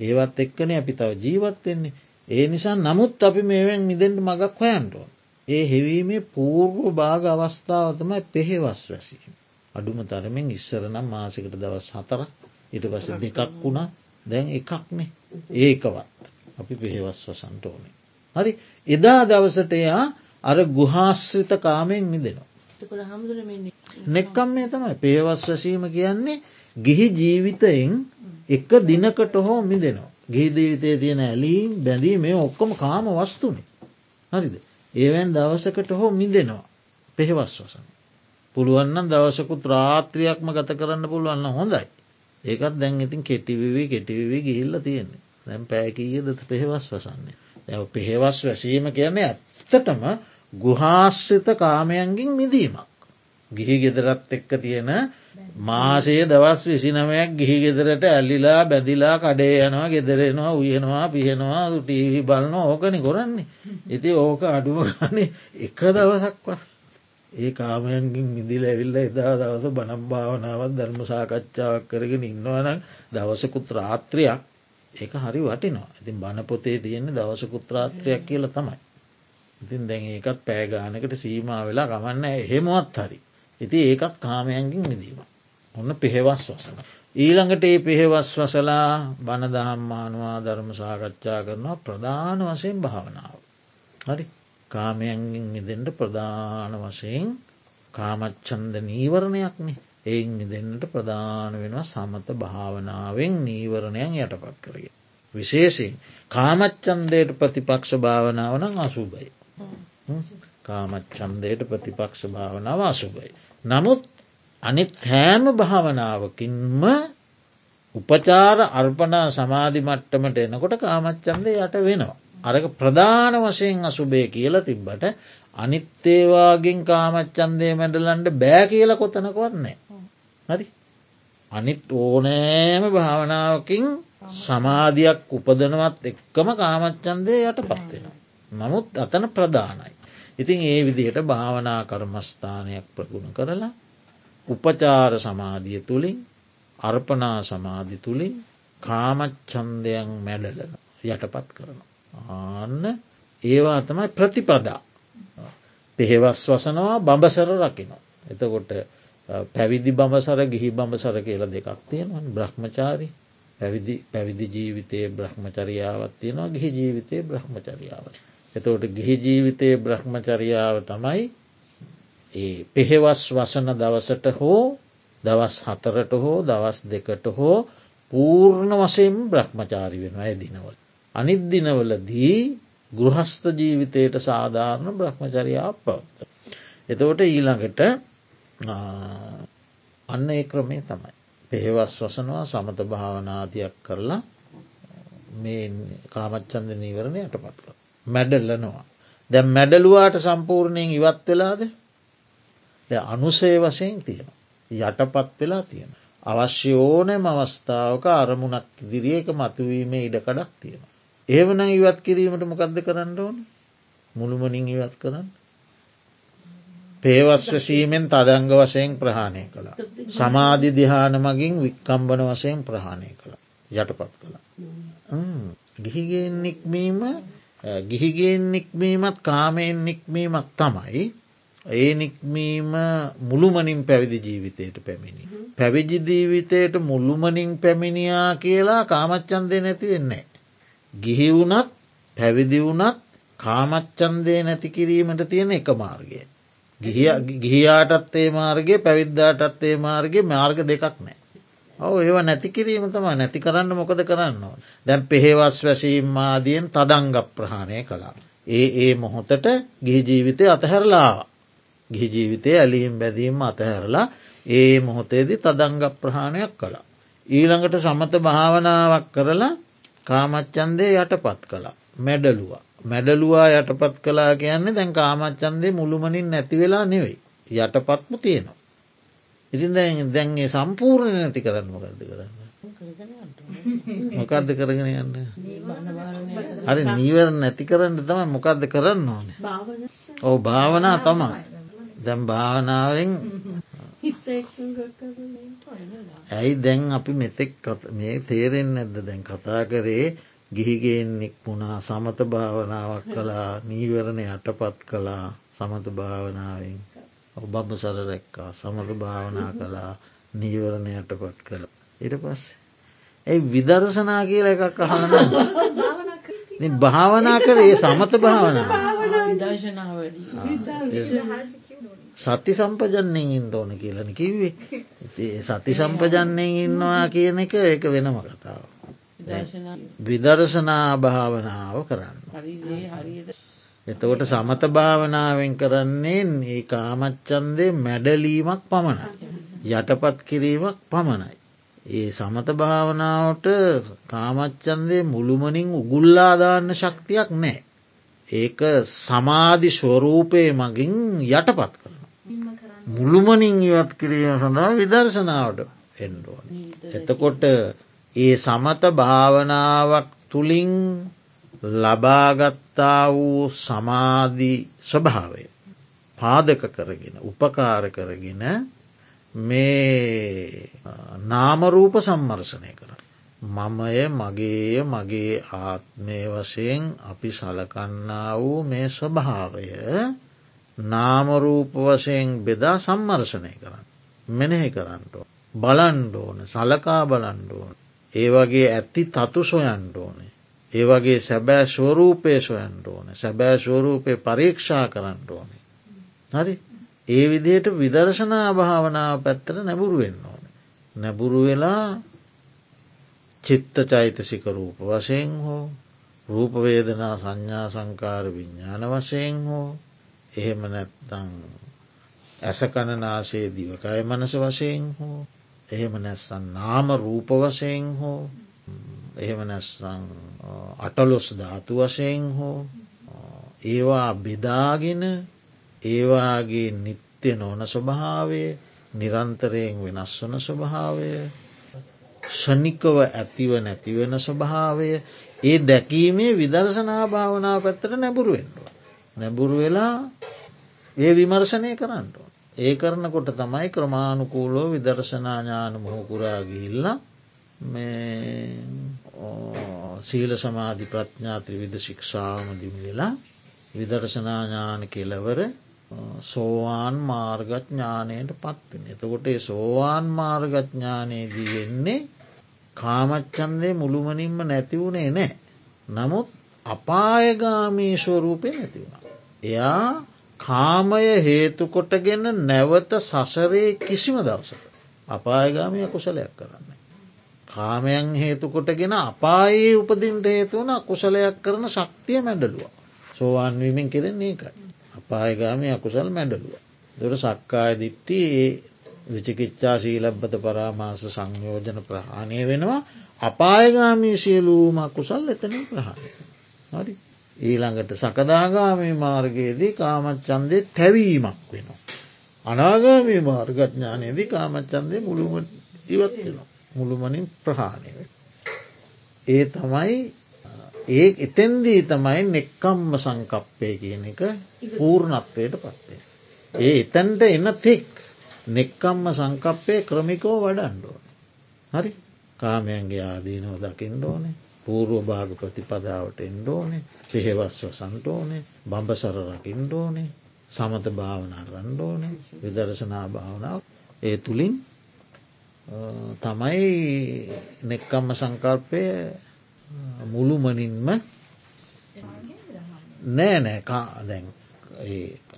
ඒවත් එක්කනේ අපි තව ජීවත්වෙන්නේ ඒ නිසා නමුත් අපි මේවෙන් මිදෙන්ට මගක් හොයන්ටුව. ඒ හෙවීමේ පූර්ව භාග අවස්ථාව තමයි පෙහෙවස් වැසීම. අඩුම තරමින් ඉස්සරනම් මාසකට දවස් හතර ඉට පස දෙකක් වුණා දැන් එකක්නේ ඒකවත් අපි පෙහෙවස් වසන්ට ඕනේ. හරි එදා දවසට එයා අර ගුහාශ්‍රිත කාමයෙන් මිදෙනවා. නෙක්කම් මේ තමයි පේවස් වසීම කියන්නේ ගිහි ජීවිතයෙන් එක දිනකට හෝ මිදෙනවා. ගිහිදීවිතය තියෙන ඇලීම් බැඳී මේ ඔක්කොම කාම වස්තුනේ. හරිද. ඒවැන් දවසකට හෝ මිදෙනවා පෙහෙවස් වසන. පුළුවන්න දවසකුත් රාත්‍රියක්ම ගත කරන්න පුළුවන්න හොඳයි. ඒකත් දැන් ඉතින් කෙටිවිවී කෙටිවිවී ගිහිල්ල තියෙන්නේ දැන් පෑකීය දත පෙහෙවස් වසන්නේ. ඇ පෙහෙවස් වැසීම කියන්නේ ඇත්තටම ගුහාශ්‍රිත කාමයන්ගින් මිදීමක්. ගිහි ගෙදරත් එක්ක තියෙන මාසයේ දවස් විසිනමයක් ගිහි ගෙදරට ඇල්ලිලා බැදිලා කඩේ යනවා ගෙදරෙනවා උයනවා පිහෙනවා ටීවි බලන ඕකනි කොරන්නේ. ඉති ඕක අඩුව ගන්නේ එක දවසක්වා. ඒ කාමයන්ගින් මිදිල ඇවිල්ල එදා දවස බනම් භාවනාවත් ධර්ම සාකච්ඡාවක් කරගෙන ඉන්නවනම් දවසකුත් රාත්‍රයක් ඒක හරි වටිනවා ඉතින් බණපොතේ තියෙන්නේ දවසකුත් රාත්‍රයක් කියල තමයි. ඉතින් දැන් ඒකත් පෑගානකට සීමා වෙලා ගමන්න එහෙමවත් හරි. ඉති ඒකත් කාමයන්ගින් මිදීම. ඔන්න පෙහෙවස් වසන. ඊළඟට ඒ පෙහෙවස් වසලා බණදහම්මානවා ධර්ම සාකච්ඡා කරනවා ප්‍රධාන වශයෙන් භාවනාව. හරි කාමයන්ගින් මිදෙන්ට ප්‍රධාන වශයෙන් කාමච්චන්ද නීවරණයක්නේ එයින් මිදෙන්ට ප්‍රධාන වෙනවා සමත භාවනාවෙන් නීවරණයන් යටපත් කරගේ. විශේෂයෙන් කාමච්චන්දයට ප්‍රතිපක්ෂ භාවනාවන අසුබයි. කාමච්චන්දයට ප්‍රතිපක්ෂ භාවනාව අසුබයි. නමුත් අනිත් හෑම භාවනාවකින්ම උපචාර අර්පනා සමාධි මට්ටමට එනකොට කාමච්චන්දය යට වෙනවා. අරක ප්‍රධාන වශයෙන් අසුබේ කියල තිබ්බට අනිත්තේවාගෙන් කාමච්චන්දය මැඩලන්ට බෑ කියල කොතනකොත් නෑ. හරි අනිත් ඕනෑම භාවනාවකින් සමාධයක් උපදනවත් එක්කම කාමච්චන්දය යට පත්වෙනවා. නමුත් අතන ප්‍රධානයි. ඉතින් ඒ විදිහට භාවනා කර්මස්ථානයක් ප්‍රගුණ කරලා උපචාර සමාධිය තුළින් අර්පනා සමාධි තුළින් කාමච්චන්දයන් මැඩලන යටපත් කරන. ආන්න ඒවා තමයි ප්‍රතිපදා. පෙහෙවස් වසනවා බඹසර රකිනවා. එතකොට පැවිදි බඹසර ගිහි බඹසර කියල දෙකක් තියෙනවා බ්‍රහ්මචාරී පැවිදි ජීවිතයේ බ්‍රහ්මචරියාවත් තියෙනවා ගිහි ජීවිතයේ බ්‍රහ්මචරියාව. එතවට ගිහි ජීවිතයේ බ්‍රහ්මචරියාව තමයි ඒ පෙහෙවස් වසන දවසට හෝ දවස් හතරට හෝ දවස් දෙකට හෝ පූර්ණ වසයෙන් බ්‍රහ්මචාරි වෙන ඇ දිනවල. අනිත් දිනවලදී ගෘහස්ත ජීවිතයට සාධාරණ බ්‍රහ්මචරියාව පවත්ත. එතවට ඊළඟට අන්න ඒ ක්‍රමේ තමයි. පෙහෙවස් වසනවා සමත භාවනාතියක් කරලා මේ කාමච්චන්ද නීවරණය යටපත් කර. මැඩල්ලනවා. දැ මැඩලුවාට සම්පූර්ණයෙන් ඉවත් වෙලාද අනුසේ වශයෙන් තියෙන. යටපත් වෙලා තියෙන. අවශ්‍ය ඕනෑම අවස්ථාවක අරමුණක් දිරියක මතුවීම ඉඩකඩක් තියෙන. ඒවන ඉවත් කිරීමට මොකක්ද කරන්න ඕන මුළුමනින් ඉවත් කරන්න. පේවස් වසීමෙන් තදංග වසයෙන් ප්‍රහාණය කළා. සමාධි දිහාන මගින් වික්කම්බන වසයෙන් ප්‍රහාණය කළ යටපත් කළා. ගිහිගෙන් නික්මීම ගිහිගෙන් නික්මීමත් කාමයෙන් නික්මීමක් තමයි ඒ නික්මීම මුළුමනින් පැවිදි ජීවිතයට පැමිණි. පැවිජි ජීවිතයට මුළුමනින් පැමිණියා කියලා කාමච්චන්දය නැති වෙන්නේ. ගිහි වුනත් පැවිදි වුනත් කාමච්චන්දය නැති කිරීමට තියෙන එක මාර්ගය. ගිහියාටත් ඒ මාර්ගගේ පැවිද්දාටත් ඒ මාර්ගගේ මාර්ග දෙකක් නෑ. ඔව ඒව නැති කිරීම තම නැති කරන්න මොකද කරන්න ඕන. දැන් පෙහෙවස් වැසීම් ආදියෙන් තදංග ප්‍රහාණය කළා. ඒ ඒ මොහොතට ගිහි ජීවිතය අතහැරලා ගිහි ජීවිතය ඇලීම් බැදීම අතහැරලා ඒ මොහොතේදි තදංග ප්‍රහාණයක් කළා. ඊළඟට සමත භාවනාවක් කරලා කාමච්චන්දය යටපත් කළා. මැඩලුවා. මැඩලුවා යටපත් කලා කියන්නේ දැන් කාමච්චන්දේ මුළුමනින් නැති වෙලා නෙවෙයි. යටපත්ම තියෙනවා. ඉතින් දැන් දැන්ගේ සම්පූර්ණ නැති කරන්න මොකක්ද කරන්න. මොකක්ද කරගෙන යන්න. හරි නීවර නැති කරන්න තමයි මොකක්ද කරන්න ඕන. ඕ භාවනා තමා. දැම් භාවනාවෙන් ඇයි දැන් අපි මෙතෙක් මේ තේරෙන් නැද්ද දැන් කතා කරේ ගිහිගෙන්නෙක් වුණා සමත භාවනාවක් කළා නීවරණ යටපත් කළා සමත භාවනාවෙන් ඔබබ සර රැක්කා සමත භාවනා කළා නීවරණ යටපත් කළ. ඉට පස්සේ. ඇයි විදර්ශනා කියල එකක් අහන *laughs* භාවනා කරේ සමත භාවනා. සති සම්පජන්යෙන් ඉන්න ඕන කියලන කිව්වේ. සති සම්පජන්යෙන් ඉන්නවා කියන එක ඒක වෙනම කතාව. විදර්ශනා. භාවනාව කරන්න. එතකොට සමත භාවනාවෙන් කරන්නේ ඒ කාමච්චන්දේ මැඩලීමක් පමණයි. යටපත් කිරීමක් පමණයි. ඒ සමත භාවනාවට කාමච්චන්දේ මුළුමනින් උගුල්ලාදාන්න ශක්තියක් නෑ. ඒක සමාධි ස්වරූපය මගින් යටපත් කරන. මුළුමනින් ඉවත් කිරීම සඳහා විදර්ශනාවට එන්ඩුවන. එතකොට ඒ සමත භාවනාවක් තුළින් ලබාගත්තා වූ සමාධි ස්වභාවය පාදක කරගෙන උපකාර කරගෙන මේ නාමරූප සම්මර්ශනය කර. මමය මගේය මගේ ආත්මය වශයෙන් අපි සලකන්නා වූ මේ ස්වභාවය නාමරූප වශයෙන් බෙදා සම්මර්ශනය කරන්න. මෙනෙහි කරන්නට බලන්ඩෝන සලකා බලන්ඩෝන. ඒ වගේ ඇත්ති තතු සොයන්ට ඕනේ. ඒ වගේ සැබෑ ස්වරූපය සොයන්ට ඕන සැබෑ ස්වරූපය පරීක්ෂා කරන්න ඕනේ. හරි ඒ විදියට විදර්ශනා භාවනාව පැත්තර නැබුරු වෙන්න ඕන. නැබුරු වෙලා චිත්ත චෛතසික රූප වශයෙන් හෝ රූපවේදනා සංඥා සංකාර විඤ්ඥාන වශයෙන් හෝ එහෙම නැත්තං ඇසකණනාසේ දිවකය මනස වශයෙන් හෝ එහෙම නැස්සන් නාම රූප වශයෙන් හෝ එහෙම නැස්සං අටලොස් ධාතු වශයෙන් හෝ ඒවා බෙදාගෙන ඒවාගේ නිත්‍ය නොන ස්වභාවය නිරන්තරයෙන් වෙනස් වන ස්වභාවය ෂනිකව ඇතිව නැතිවෙන ස්වභාවය ඒ දැකීමේ විදර්ශනා භාවනාව පැත්තට නැබුරුවෙන්ටුව. නැබුරු වෙලා ඒ විමර්ශනය කරන්නට. ඒ කරනකොට තමයි ක්‍රමාණුකූලෝ විදර්ශනාඥාන මොහොකුරා ගිල්ල සීල සමාධි ප්‍රඥාත්‍රි විද ශික්ෂාවම දිමිවෙලා විදර්ශනාඥාන කෙලවර සෝවාන් මාර්ගඥානයට පත්වෙන. එතකොට සෝවාන් මාර්ගඥානයේදී වෙන්නේ කාමච්චන්දය මුළුමනින්ම නැතිවුණේ නෑ. නමුත් අපායගාමී ස්වරූපය නැතිවුණ. එයා කාමය හේතුකොටගෙන නැවත සසරේ කිසිම දවසක. අපායගාමය කුසලයක් කරන්න. කාමයන් හේතුකොටගෙන අපායේ උපදින්ට හේතුවන කුසලයක් කරන ශක්තිය මැඩලුව. සෝවාන්වීමෙන් කෙරෙන්නේ එකයි. අපායගාමය අකුසල් මැඩලුව. දොර සක්කාය දිට්ටි ඒ විචිකිච්චා සීලබ්බත පරාමාස සංයෝජන ප්‍රහාණය වෙනවා අපායගාමී සියලූම කුසල් එතන ප්‍රහාණය. හරි. ඊළඟට සකදාගාමී මාර්ගයේදී කාමච්චන්දය තැවීමක් වෙනවා. අනාගාමී මාර්ගඥානයේදී කාමච්චන්දය මුළුම ඉවත් වෙනවා. මුළුමනින් ප්‍රහාණය. ඒ තමයි ඒ එතැන්දී තමයි නෙක්කම්ම සංකප්පය කියන එක පූර්ණත්වයට පත්වේ. ඒ එතැන්ට එන්න තෙක් නෙක්කම්ම සංකප්පය ක්‍රමිකෝ වඩන්ඩුවන. හරි? කාමයන්ගේ ආදීනෝ දකිින්ඩ ඕනේ. පූර්ව භාග ප්‍රතිපදාවට එන්ඩෝනේ පෙහෙවස්ව සන්ටෝනේ බඹසර රකිින්ඩෝනේ සමත භාවනා රන්ඩෝනේ විදර්ශනා භාවනාව. ඒ තුළින් තමයි නෙක්කම්ම සංකල්පය මුළුමනින්ම නෑ නෑ දැන්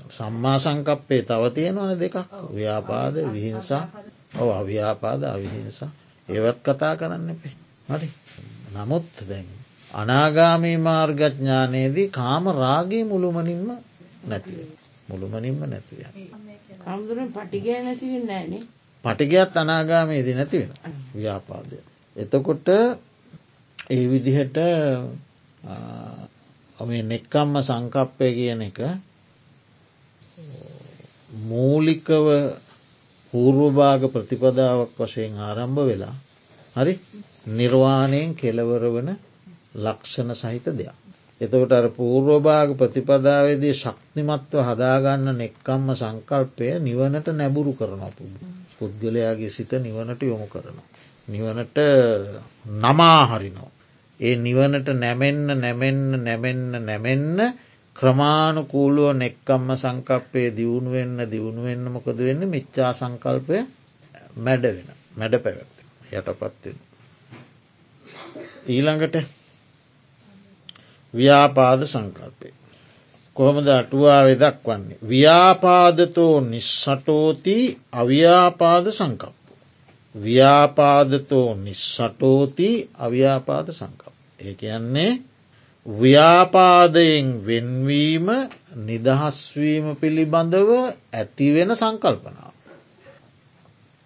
සම්මා සංකප්පේ තව තියෙනවන දෙකක්. ව්‍යාපාද විහිංසා. ඔව අව්‍යාපාද අවිහිංසා. ඒවත් කතා කරන්න එපේ. හරි. නමුත් දැන් අනාගාමී මාර්ගඥානයේදී කාම රාගේ මුළුමනින්ම නැතිව මුළුමනින්ම නැතිව පටිගය නැතිව නෑනේ. පටිගයත් අනාගාමයේදී නැතිවෙන ව්‍යාපාදය එතකොට ඒ විදිහට මේ නෙක්කම්ම සංකප්පය කියන එක මූලිකව පූර්වභාග ප්‍රතිපදාවක් වශයෙන් ආරම්භ වෙලා හරි නිර්වාණයෙන් කෙලවර වන ලක්ෂණ සහිත දෙයක්. එතකොට අර පූර්වභාග ප්‍රතිපදාවේදී ශක්තිමත්ව හදාගන්න නෙක්කම්ම සංකල්පය නිවනට නැබුරු කරන පුද්ගලයාගේ සිත නිවනට යොමු කරනවා. නිවනට නමාහරිනෝ. ඒ නිවනට නැමෙන්න නැමෙන්න නැමෙන්න නැමෙන්න ක්‍රමාණුකූලුව නෙක්කම්ම සංකප්පය දියුණුවෙන්න දියුණුවෙන්න මොකද වෙන්න මිච්චා සංකල්පය මැඩ වෙන මැඩ පැවැත්ත යටපත්වෙන. ඊළඟට ව්‍යාපාද සංකල්පය. කොහොමද අටුවාවෙ දක්වන්නේ. ව්‍යාපාදතෝ නිස්සටෝති අව්‍යාපාද සංකප්ප. ව්‍යාපාදතෝ නිස්සටෝති අව්‍යාපාද සංකප. ඒ කියන්නේ ව්‍යාපාදයෙන් වෙන්වීම නිදහස්වීම පිළිබඳව ඇතිවෙන සංකල්පනාව.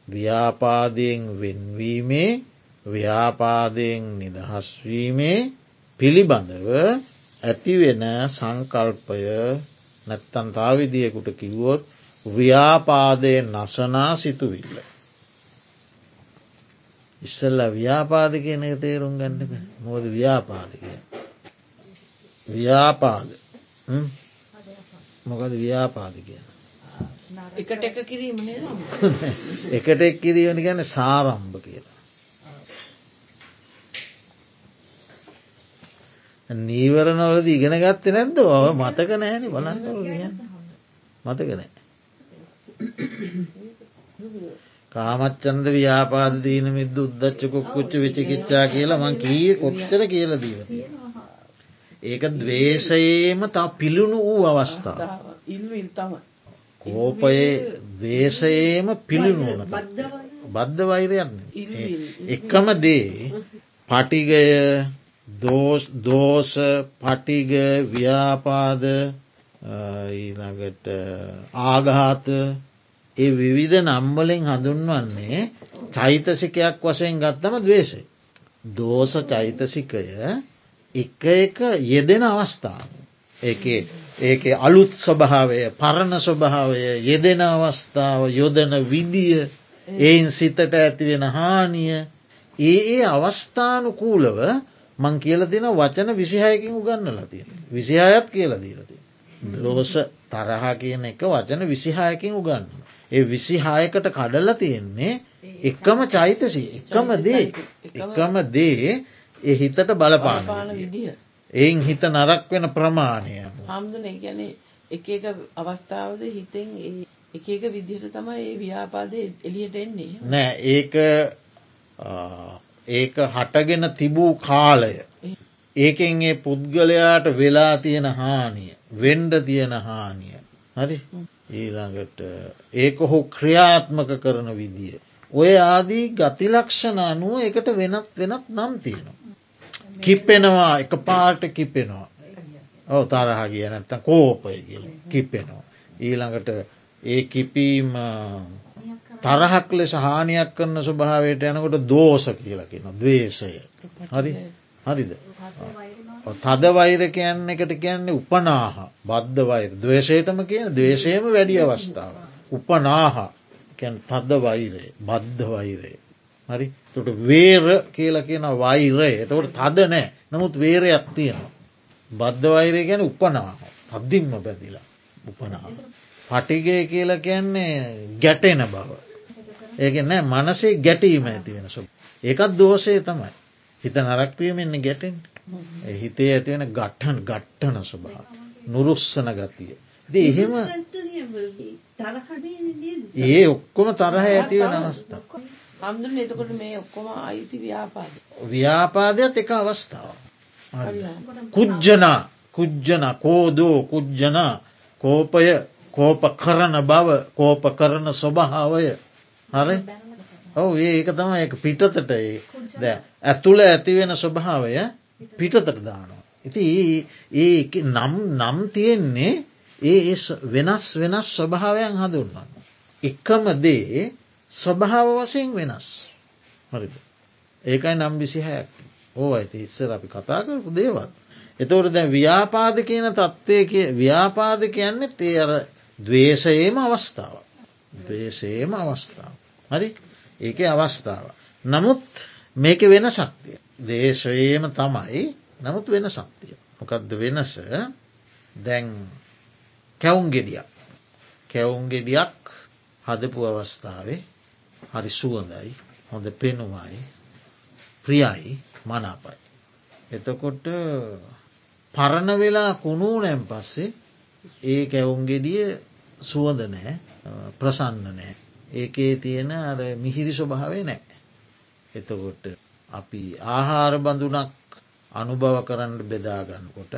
ව්‍යාපාදයෙන් වෙන්වීමේ ව්‍යාපාදයෙන් නිදහස්වීමේ පිළිබඳව ඇතිවෙන සංකල්පය නැත්තන් තාවිදියකුට කිව්වොත් ව්‍යාපාදය නසනා සිතුවිල්ල. ඉස්සල්ල ව්‍යාපාද කියන එක තේරුම් ගන්නක මොද ව්‍යාපාද කිය. ව්‍යාපාද මොකද ව්‍යාපාද කියන. එකට එක කිරීම ගැන *laughs* සාරම්භ කියලා. නීවරණවලද ඉගෙන ගත්ත නැද්ද? ඔව මතක නෑන කියන්න. මතක නෑ. කාමච්චන්ද ව්‍යාපාද දීන මිද උද්දච්ච කොක්කුච්ච විචිකිච්චා කියලා මං කී කොච්චර කියල දීල. ඒක දවේශයේම තා පිළුණු වූ අවස්ථාව. කෝපයේ දේශයේම පිළිනුවන බද්ධ වෛරයන්න එකම දේ පටිගය දෝෂ පටිග ව්‍යාපාද ඊළඟට ආගාත ඒ විවිධ නම්වලින් හඳුන්වන්නේ චෛතසිකයක් වශයෙන් ගත්තම දවේශය. දෝස චෛතසිකය එක එක යෙදෙන අවස්ථාව. ඒක අලුත් ස්වභාවය පරණ ස්වභාවය යෙදෙන අවස්ථාව යොදන විදිය එයින් සිතට ඇතිවෙන හානිය ඒ ඒ අවස්ථානුකූලව මං කියල තින වචන විසිහයකින් උගන්නලා තියෙන. විසිහයත් කියල දීලති. දෝස තරහා කියන එක වචන විසිහායකින් උගන්න. ඒ විසිහායකට කඩල තියෙන්නේ එකම චෛතසි එකම දේ එකම දේ ඒ හිතට බලපාන එයින් හිත නරක් වෙන ප්‍රමාණය හාමුදුන ගැන එක එක අවස්ථාවද හිතෙන් එක එක විදිහට තමයි ඒ ව්‍යාපාදය එලියට එන්නේ නෑ ඒක ඒක හටගෙන තිබූ කාලය ඒකෙන් ඒ පුද්ගලයාට වෙලා තියෙන හානිය වෙන්ඩ තියෙන හානිය හරි ඊළඟට ඒක හෝ ක්‍රියාත්මක කරන විදිිය. ඔය ආදී ගතිලක්ෂණ අනුව එකට වෙනත් වෙනත් නම් තියෙනවා. කිප්පෙනවා එක පාට කිපෙනවා. ඔව තරහ කිය නැත්තම් කෝපය කියල කිපෙනවා. ඊළඟට ඒ කිපීම තරහක් ලෙස හානියක් කරන්න ස්වභාවයට යනකොට දෝස කියලකින දවේශය හරි? හරිද? තද වෛර කියන්න එකට කියන්නේ උපනාහ. බද්ධ වෛර. දවේශයටම කියන දවේශයම වැඩි අවස්ථාව. උපනාහ තද වෛරය බද්ධ වෛරය. හරි? තොට වේර කියල කියන වෛරය. එතවට තද නෑ. නමුත් වේරයක් තියෙනවා. බද්ධ වෛරය ගැන උපනාහ. පද්දිම්ම බැදිලා උපනාහ. පටිගය කියල කියන්නේ ගැටෙන බව. ඒක නෑ මනසේ ගැටීම ඇති වෙන සු. ඒකත් දෝෂය තමයි. හිත නරක්වීමෙන්නේ ගැටෙන්. හිතේ ඇතිවෙන ගට්ටන් ගට්ටන ස්වභා. නුරුස්සන ගතිය. ද එහෙම ඒ ඔක්කොම තරහ ඇතිවෙන අවස්ථාව. හම්දුන එතකොට මේ ඔක්කොම අයිති ව්‍යාපාද. ව්‍යාපාදයක් එක අවස්ථාව. කුජ්ජනා කුජ්ජන කෝදෝ කුජ්ජනා කෝපය කෝප කරන බව කෝප කරන ස්වභාවය හරි ඔව ඒක තම එක පිටතට ද ඇතුළ ඇතිවෙන ස්වභාවය පිටතට දානවා. ඉති ඒ නම් නම් තියෙන්නේ ඒ වෙනස් වෙනස් ස්වභාවයන් හඳුන්වන්න. එකම දේ ස්වභාව වසයෙන් වෙනස් හරිද. ඒකයි නම් විසිහැයක් ඕ ඇති ඉස්සර අපි කතා කරපු දේවත්. එතවට දැ ව්‍යාපාද කියන තත්ත්වය ව්‍යාපාද කියන්නේ තේ අර දවේශයේම අවස්ථාව. දවේශයේම අවස්ථාව. හරි ඒක අවස්ථාව. නමුත් මේක වෙන ශක්තිය. දේශයේම තමයි නමුත් වෙන ශක්තිය. මොකක්ද වෙනස දැන් කැවුම් ගෙඩියක්. කැවුම් ගෙඩියක් හදපු අවස්ථාවේ හරි සුවඳයි හොඳ පෙනුමයි ප්‍රියයි මනාපයි. එතකොට පරණ වෙලා කුණූ නැම් පස්සේ ඒ කැවුම් ගෙඩිය සුවඳ නෑ ප්‍රසන්න නෑ. ඒකේ තියෙන අර මිහිරි ස්වභාවේ නෑ. එතකොට අපි ආහාර බඳුනක් අනුභව කරන්න බෙදාගන්නකොට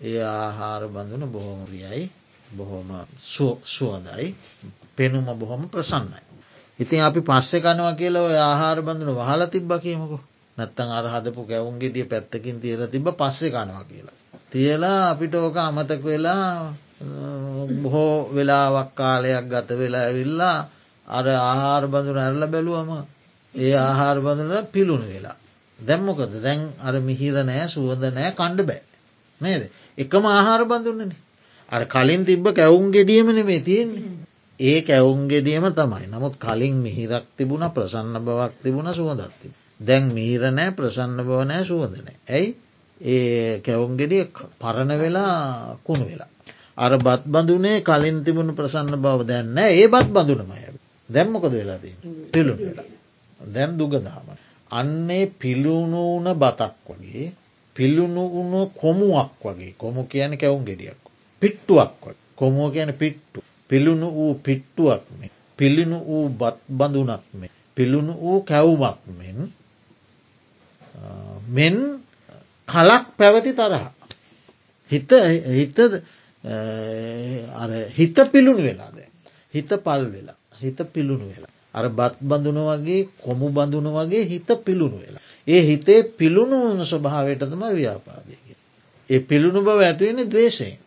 ඒ ආහාර බඳුන බොහොම රියයි බොහොම සුවදයි පෙනුම බොහොම ප්‍රසන්නයි. ඉතින් අපි පස්සෙ කනවා කියලා ඔය ආහාර බඳුන වහල තිබ්බ කියමකු නැත්තං අර හදපු කැවුන් ගෙඩිය පැත්තකින් තියල තිබ පස්සෙ කනවා කියලා. තියලා අපිට ඕක අමතක වෙලා බොහෝ වෙලාවක් කාලයක් ගත වෙලා ඇවිල්ලා අර ආහාර බඳුන ඇරල බැලුවම ඒ ආහාර බඳුන පිළුණු වෙලා. දැම්මොකද දැන් අර මිහිර නෑ සුවද නෑ කණ්ඩ බෑ. නේද. එකම ආහාර බඳුන්නන. අර කලින් තිබ්බ කැවුම් ගෙඩියමන මේ තියෙන්නේ. ඒ කැවුම් ගෙඩියම තමයි නමුත් කලින් මිහිරක් තිබුණ ප්‍රසන්න බවක් තිබුණ සුවදත්ති. දැන් මීර නෑ ප්‍රසන්න බව නෑ සුවදනෑ. ඇයි ඒ කැවුම් ගෙඩිය පරණ වෙලා කුණු වෙලා. අර බත් බඳුනේ කලින් තිබුණු ප්‍රසන්න බව දැන්න ඒ බත් බඳුනමය. දැම්මොකද වෙලාදී පිළුන් වෙලා. දැන් දුගදාම. අන්නේ පිළුණුවන බතක් වගේ පිල්ලුණු වුණ කොමුවක් වගේ කොමු කියන කැවුම් ගෙඩියක්. පිට්ටුවක් වගේ කොමුව කියන පිට්ටු. පිළුණු වූ පිට්ටුවක් මේ. පිළිණු වූ බත් බඳුනක් මේ. පිළුණු වූ කැවුමක් මෙන් මෙන් කලක් පැවති තරහ. හිත හිත හිත පිළුණු වෙලාද. හිත පල් වෙලා. හිත පිළුණු වෙලා. අර බත් බඳුන වගේ කොමු බඳුන වගේ හිත පිළුණු වෙලා. ඒ හිතේ පිළුණු වන ස්වභාවයටතම ව්‍යාපාදයක. ඒ පිළුණු බව ඇතිවෙන දවේශයෙන්.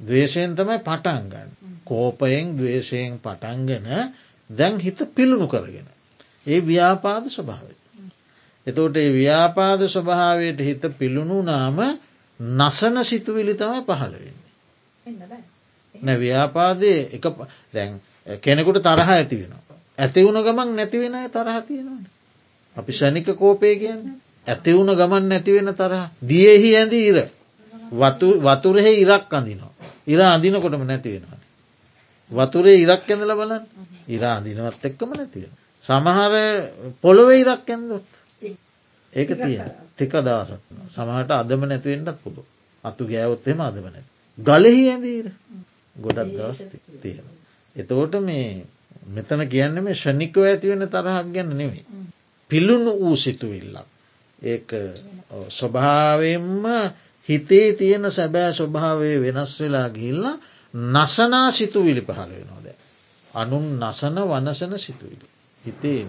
දවේශයෙන් තමයි පටන්ගන්න. කෝපයෙන් දවේශයෙන් පටන්ගෙන දැන් හිත පිළුණු කරගෙන. ඒ ව්‍යාපාද ස්වභාවය. එතෝට ඒ ව්‍යාපාද ස්වභාවයට හිත පිළුණු නාම නසන සිතුවිලි තමයි පහළවෙන්නේ. නැ ව්‍යාපාදය එක දැන් කෙනෙකුට තරහ ඇති වෙනවා. ඇති වුණ ගමන් නැතිවෙන තරහ තියෙනවන. අපි ෂනික කෝපය කියන්න ඇතිවුණ ගමන් නැතිවෙන තරහ දියෙහි ඇඳ ඉර වතුරෙහි ඉරක් අඳිනවා. ඉර අඳිනකොටම නැතිවෙනවාන. වතුරේ ඉරක් ඇඳල බලන් ඉරා අඳිනවත් එක්කම නැතිවෙන. සමහර පොළොව ඉරක් ඇඳොත් ඒක තිය ටික දවසත් සමහට අදම නැතිවෙන්නත් පුළු අතු ගෑවොත්තෙම අදම නැති. ගලෙහි ඇඳීර ගොඩක් දවස් තියෙන. එතෝට මේ මෙතන කියන්න මේ ෂණිකව ඇතිවෙන තරහක් ගැන්න නෙවේ. පිල්ලුණු වූ සිතුවිල්ලක්. ඒ ස්වභාවෙන්ම හිතේ තියෙන සැබෑ ස්වභාවය වෙනස් වෙලා ගිල්ලා නසනා සිතුවිලි පහළ වෙනෝද. අනුන් නසන වනසන සිතුවිලි. හිතේ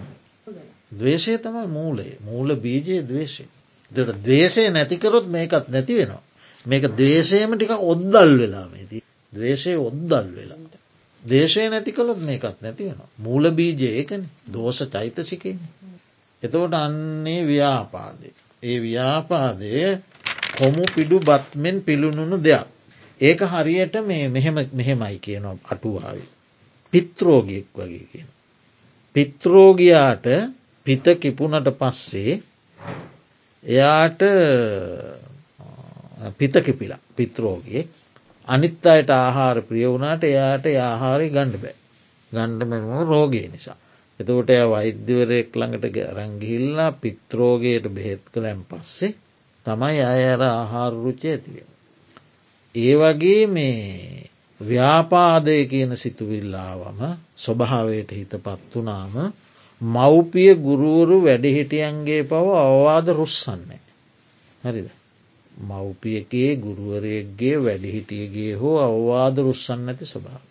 දවේශය තමයි මූලේ මූල බීජයේ දවේශය. දට දවේශය නැතිකරොත් මේකත් නැති වෙනවා. මේක දේශයම ටික ඔද්දල් වෙලා මේති. දවේශය ඔද්දල් වෙලා. දේශය නැති කළොත් මේකත් නැති වෙන. මූල බීජය ඒකන දෝෂ චෛතසිකෙන්. එතකොට අන්නේ ව්‍යාපාදය. ඒ ව්‍යාපාදය කොමු පිඩු බත්මෙන් පිළුණුණු දෙයක්. ඒක හරියට මේ මෙහෙම මෙහෙමයි කියනවා අටුවාව. පිත්‍රෝගයෙක් වගේ කියන. පිත්‍රෝගයාට පිත කිපුණට පස්සේ එයාට පිත කිපිලා පිත්‍රෝගයේ අනිත් අයට ආහාර ප්‍රිය වුණට එයාට ආහාරය ගණ්ඩ බෑ ගණ්ඩමම රෝගය නිසා. එතකොට එය වෛද්‍යවරයෙක් ළඟට රැංගිහිල්ලා පිත්‍රෝගයට බෙහෙත් කළැම් පස්සේ තමයි අය අර ආහාරරුචය ඇතිවෙන. ඒ වගේ මේ ව්‍යාපාදය කියන සිතුවිල්ලාවම ස්වභාවයට හිත පත්වනාම මව්පිය ගුරුවරු වැඩිහිටියන්ගේ පව අවවාද රුස්සන්නේ. හරිද. මව්පියකේ ගුරුවරයක්ගේ වැඩිහිටියගේ හෝ අවවාද රුස්සන්න ඇති ස්වභාව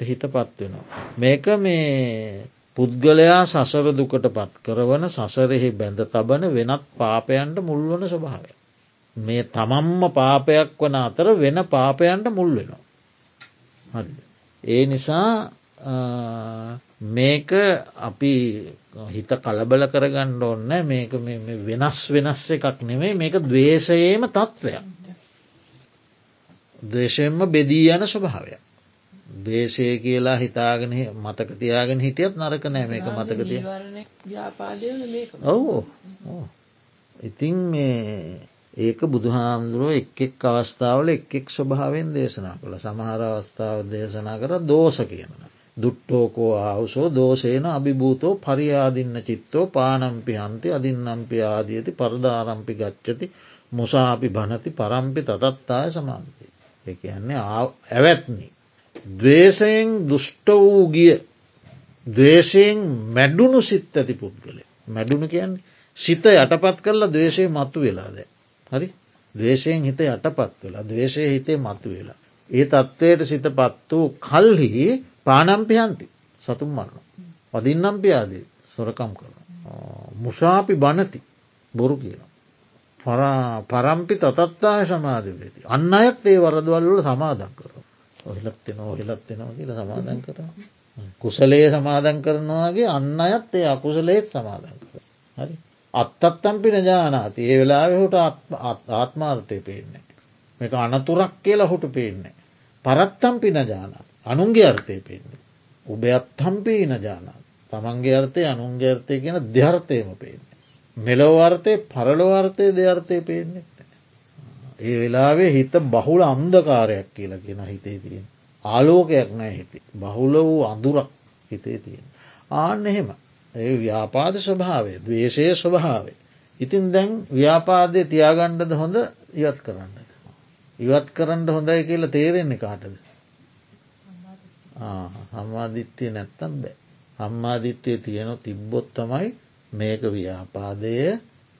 හිත පත්වෙනවා. මේක මේ පුද්ගලයා සසර දුකට පත් කරවන සසරෙහි බැඳ තබන වෙනත් පාපයන්ට මුල්වන ස්වභාවය. මේ තමම්ම පාපයක් වන අතර වෙන පාපයන්ට මුල් වෙනවා. ඒ නිසා මේක අපි හිත කලබල කරගන්න ඔන්න මේක වෙනස් වෙනස් එකක් නෙමේ මේක දවේශයේම තත්ත්වයක්. දේශයෙන්ම බෙදී යන ස්වභාවයක්. දේශය කියලා හිතාගෙන මතක තියාගෙන හිටියත් නරක නෑ මේක මතකතිය ඔව් ඉතින් මේ ඒක බුදුහාමුදුරුව එක් එක් අවස්ථාවල එක් එක් ස්වභාවෙන් දේශනා කළ සමහර අවස්ථාව දේශනා කර දෝස කියන්න. දුට්ටෝකෝ ආවුසෝ දෝසේන අභිභූතෝ පරියාදින්න චිත්තෝ පානම්පි හන්ති අදින්නම්පි ආදියති පරදාරම්පි ගච්චති මුසාපි භනති පරම්පි තතත්තාය සමාන්ති. එක යන්නේ ඇවැත්නි. දවේශයෙන් දුෂ්ට වූ ගිය දවේශයෙන් මැඩුණු සිත් ඇති පුද්ගලය. මැඩුණු කියන්නේ සිත යටපත් කරලා දවේශය මත්තු වෙලාද. හරි දවේශයෙන් හිත යටපත් වෙලා දවේශය හිතේ මත්තු වෙලා. ඒ තත්ත්වයට සිත පත් වූ කල්හි පානම්පියන්ති සතුම් මරණ. වදින්නම් පියාදී සොරකම් කර. මුෂාපි බනති බොරු කියලා. පරම්පි තත්තාය සමාධවෙති. අන්න අයත් ඒ වරදවල්ල සමාදන් කර. ඔහිලත්වෙන ඔහිලත් වෙනවා කියල සමාදන් කර. කුසලේ සමාදන් කරනවාගේ අන්න අයත් ඒ අකුසලේත් සමාදන් කර. හරි. අත්තත්තම් පින ජානාති ඒ වෙලාවෙහුට ආත්මාර්ථය පේන්නේ. මේක අනතුරක් කියලා හුට පේන්නේ. පරත්තම් පින ජානාත් අනුන්ගේ අර්ථය පේන්නේ. උබයත් හම්පීන ජානාත් තමන්ගේ අර්ථය අනුන්ගේ අර්ථය කියන දෙහර්ථයම පේන්නේ. මෙලොවර්ථය පරලොවර්ථය දෙයර්ථය පේන්නේ. ඒ වෙලාවේ හිත බහුල අන්දකාරයක් කියලා කියෙන හිතේ තියෙන. ආලෝකයක් නෑ හිති. බහුල වූ අඳුරක් හිතේ තියෙන. ආන්න එහෙම. ඒ ව්‍යාපාද ස්වභාවේ දවේශය ස්වභාවේ. ඉතින් දැන් ව්‍යාපාදය තියාගණ්ඩද හොඳ ඉවත් කරන්න. ඉවත් කරන්න හොඳයි කියලා තේරෙන්නේ කාටද. හම්මාදිත්‍යය නැත්තම් බෑ. හම්මාදිත්‍යය තියෙන තිබ්බොත් තමයි මේක ව්‍යාපාදය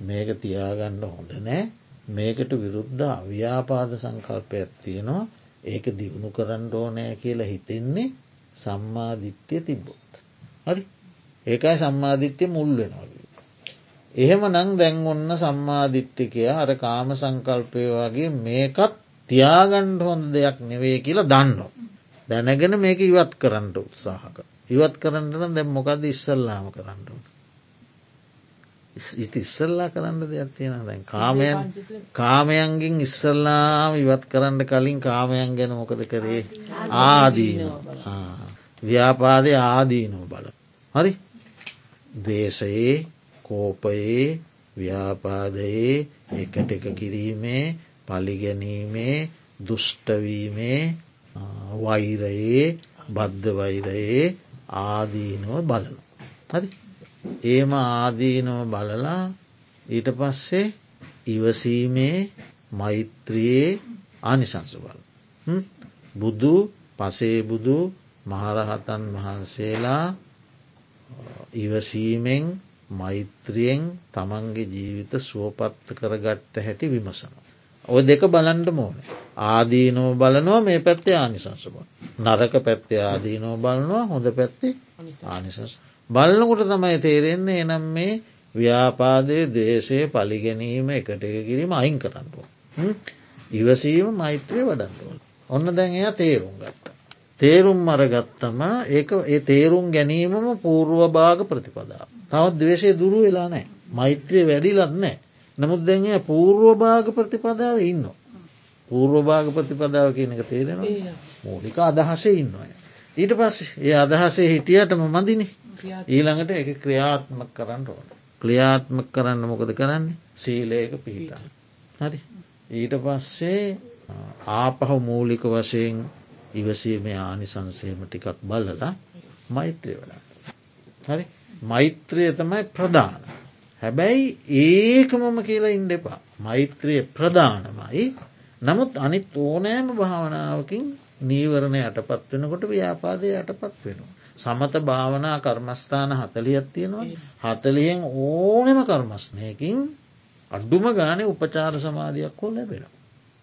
මේක තියාගණ්ඩ හොඳ නෑ මේකට විරුද්ධ අව්‍යාපාද සංකල්පයක් තියෙනවා ඒක දියුණු කරන්න ඕනෑ කියලා හිතෙන්නේ සම්මාධිත්‍යය තිබ්බොත්. හරි ඒකයි සම්මාධිත්‍යය මුල් වෙනවා. එහෙම නං දැන් ඔන්න සම්මාධිට්ටිකය අර කාම සංකල්පය වගේ මේකත් තියාගණ්ඩ හොඳ දෙයක් නෙවේ කියලා දන්නවා. දැනගෙන මේක ඉවත් කරන්න උත්සාහක. ඉවත් කරන්නන දැම් මොකද ඉස්සල්ලාම කරන්නට. ඉට ඉස්සල්ලා කරන්න දෙයක් තියෙන දැන් කාමයන් කාමයන්ගෙන් ඉස්සල්ලාම ඉවත් කරන්න කලින් කාමයන් ගැන මොකද කරේ ආදීන ව්‍යාපාදය ආදීනෝ බල. හරි දේශයේ කෝපයේ ව්‍යාපාදයේ එකට එක කිරීමේ පලිගැනීමේ දුෂ්ටවීමේ වෛරයේ බද්ධ වෛරයේ ආදීනව බලන. හරි ඒම ආදීනව බලලා ඊට පස්සේ ඉවසීමේ මෛත්‍රයේ ආනිසංස බල. බුදු පසේබුදු මහරහතන් වහන්සේලා ඉවසීමෙන් මෛත්‍රියෙන් තමන්ගේ ජීවිත සුවපත්ත කරගට්ට හැටි විමසන. ඔය දෙක බලන්ඩ මෝන. ආදීනෝ බලනවා මේ පැත්තේ ආනිසංස බල. නරක පැත්තේ ආදීනෝ බලනවා හොඳ පැත්තේ ආනිසංස. බලනකොට තමයි තේරෙන්නේ එනම් මේ ව්‍යාපාදය දේශය පලිගැනීම එකට එක කිරීම අයින් කරන්නට. ඉවසීම මෛත්‍රය වඩන්ටුවල. ඔන්න දැන් එය තේරුම් ගත්ත. තේරුම් අරගත්තම ඒ ඒ තේරුම් ගැනීමම පූර්ව භාග ප්‍රතිපදාව. තවත් දවේශය දුරු වෙලා නෑ මෛත්‍රය වැඩිලත් නෑ. නමුත් දැන් පූර්ව භාග ප්‍රතිපදාව ඉන්න. පූර්ව භාග ප්‍රතිපදාව කියන එක තේරෙනවා මූලික අදහසේ ඉන්නවා. ඊට පස්ස ඒ අදහසේ හිටියටම මදිනි ඊළඟට එක ක්‍රියාත්මක කරන්න ඕන. ක්‍රියාත්මක කරන්න මොකද කරන්නේ සීලයක පිහිටන්න. හරි ඊට පස්සේ ආපහු මූලික වශයෙන් ඉවසීමේ ආනිසංසේම ටිකක් බලලා මෛත්‍රය වඩා. හරි මෛත්‍රය තමයි ප්‍රධාන. හැබැයි ඒකමම කියලා ඉන්ඩ එපා. මෛත්‍රය ප්‍රධානමයි නමුත් අනිත් ඕනෑම භාවනාවකින් නීවරණ යටපත් වෙනකොට ව්‍යාපාදය යටපත් වෙනවා. සමත භාවනා කර්මස්ථාන හතලියත් තියෙනවා හතලියෙන් ඕනෙම කර්මස්නයකින් අඩ්ඩුම ගානේ උපචාර සමාධයක් හෝ ලැබෙන.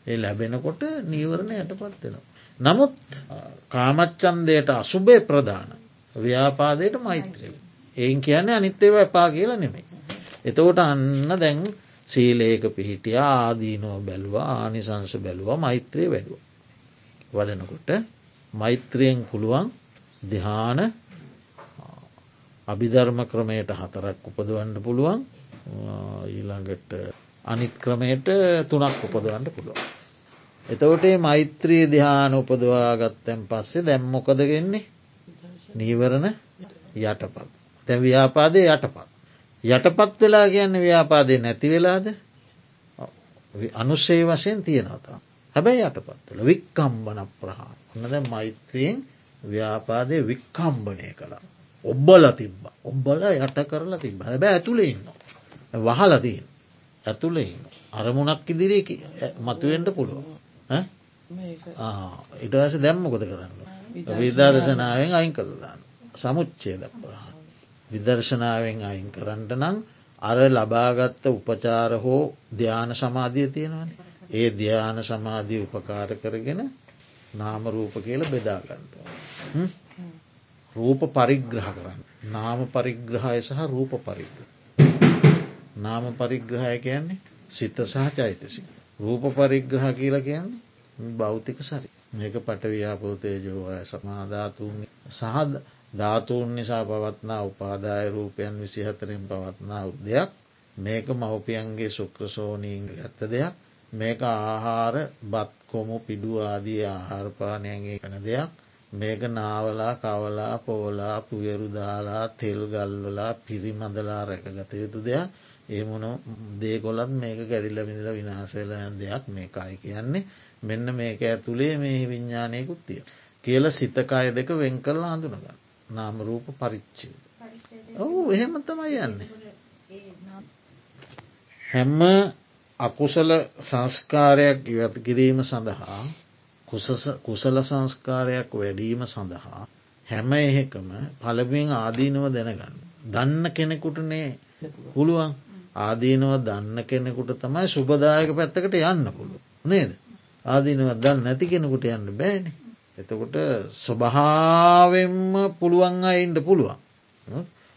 ඒ ලැබෙනකොට නීවරණ යටපත් වෙනවා. නමුත් කාමච්චන්දයට අසුභය ප්‍රධාන ව්‍යාපාදයට මෛත්‍රය. එයින් කියන්නේ අනිත්තේව එපා කියලා නෙමෙයි. එතකොට අන්න දැන් සීලේක පිහිටිය ආදීනෝ බැලවා ආනිසංස බැලවා මෛත්‍රය වැඩුව. වඩනකොට මෛත්‍රයෙන් පුළුවන් දිහාන අභිධර්ම ක්‍රමයට හතරක් උපදවන්න පුළුවන් ඊළඟට අනිත් ක්‍රමයට තුනක් උපදවන්න පුළුවන්. එතවටේ මෛත්‍රී දිහාන උපදවා ගත්තැන් පස්සේ දැම්මොකදගෙන්නේ නීවරණ යටපත්. තැන් ව්‍යාපාදය යටපත්. යටපත් වෙලා කියන්න ව්‍යාපාදය නැති වෙලාද අනුශ්‍රේ වශයෙන් තියෙනවතා. හැබැයි යටපත්වල වික්කම්බන ප්‍රහා ඔන්න දැ මෛත්‍රියෙන් ව්‍යාපාදය වික්කම්බනය කළා. ඔබ්බල තිබ්බ ඔබ්බල යට කරලා තිබ හැබැ ඇතුළේ ඉන්න. වහලතින් ඇතුළෙහින්න. අරමුණක් ඉදිරි මතුවෙන්ට පුළුව. ඉටවස දැම්මකොද කරන්න. විදර්ශනාවෙන් අයින් කළදාන්න. සමුච්චේ දක්පරහ. විදර්ශනාවෙන් අයින් කරන්නට නම් අර ලබාගත්ත උපචාර හෝ ධ්‍යාන සමාධිය තියෙනවාන. ඒ ධ්‍යාන සමාධී උපකාර කරගෙන නාම රූප කියල බෙදාගන්නට. රූප පරිග්‍රහ කරන්න. නාම පරිග්‍රහය සහ රූප පරිග්‍රහ. නාම පරිග්‍රහය කියන්නේ සිත සහ චෛතසි. රූප පරිග්‍රහ කියලා කියන්නේ බෞතික සරි. මේක පටව්‍යාපෝතය ජෝය සමාධාතුන් සහද ධාතුූන් නිසා පවත්නා උපාදාය රූපයන් විසිහතරෙන් පවත්නා උද්දයක් මේක මවපියන්ගේ ශුක්‍රසෝනීන් ඇත්ත දෙයක්. මේක ආහාර බත්කොමු පිඩු ආදී ආහාරපානයන්ගේ කන දෙයක්. මේක නාවලා කවලා පෝලා පුයරු දාලා තෙල් ගල්වලා පිරිමඳලා රැකගත යුතු දෙයක්. ඒ මොන දේකොලත් මේක ගැඩිල්ල විඳල විනාශවෙලා දෙයක් මේකයි කියන්නේ. මෙන්න මේක ඇතුළේ මේ විඤ්ඥානයකුත් තිය. කියල සිතකාය දෙක වෙන් කරලා හඳුනගන්න. නාමරූප පරිච්චේ. ඔවු එහෙම තමයි යන්නේ. හැම්ම අකුසල සංස්කාරයක් ඉවත් කිරීම සඳහා කුසල සංස්කාරයක් වැඩීම සඳහා හැම එහෙකම පලබෙන් ආදීනව දැනගන්න. දන්න කෙනෙකුටනේ පුළුවන් ආදීනව දන්න කෙනෙකුට තමයි සුබදායක පැත්තකට යන්න පුළුව නේද. ආදීනව දන්න නැති කෙනෙකුට යන්න බෑන. එතකොට ස්වභාවෙන්ම පුළුවන් අයින්ට පුළුවන්.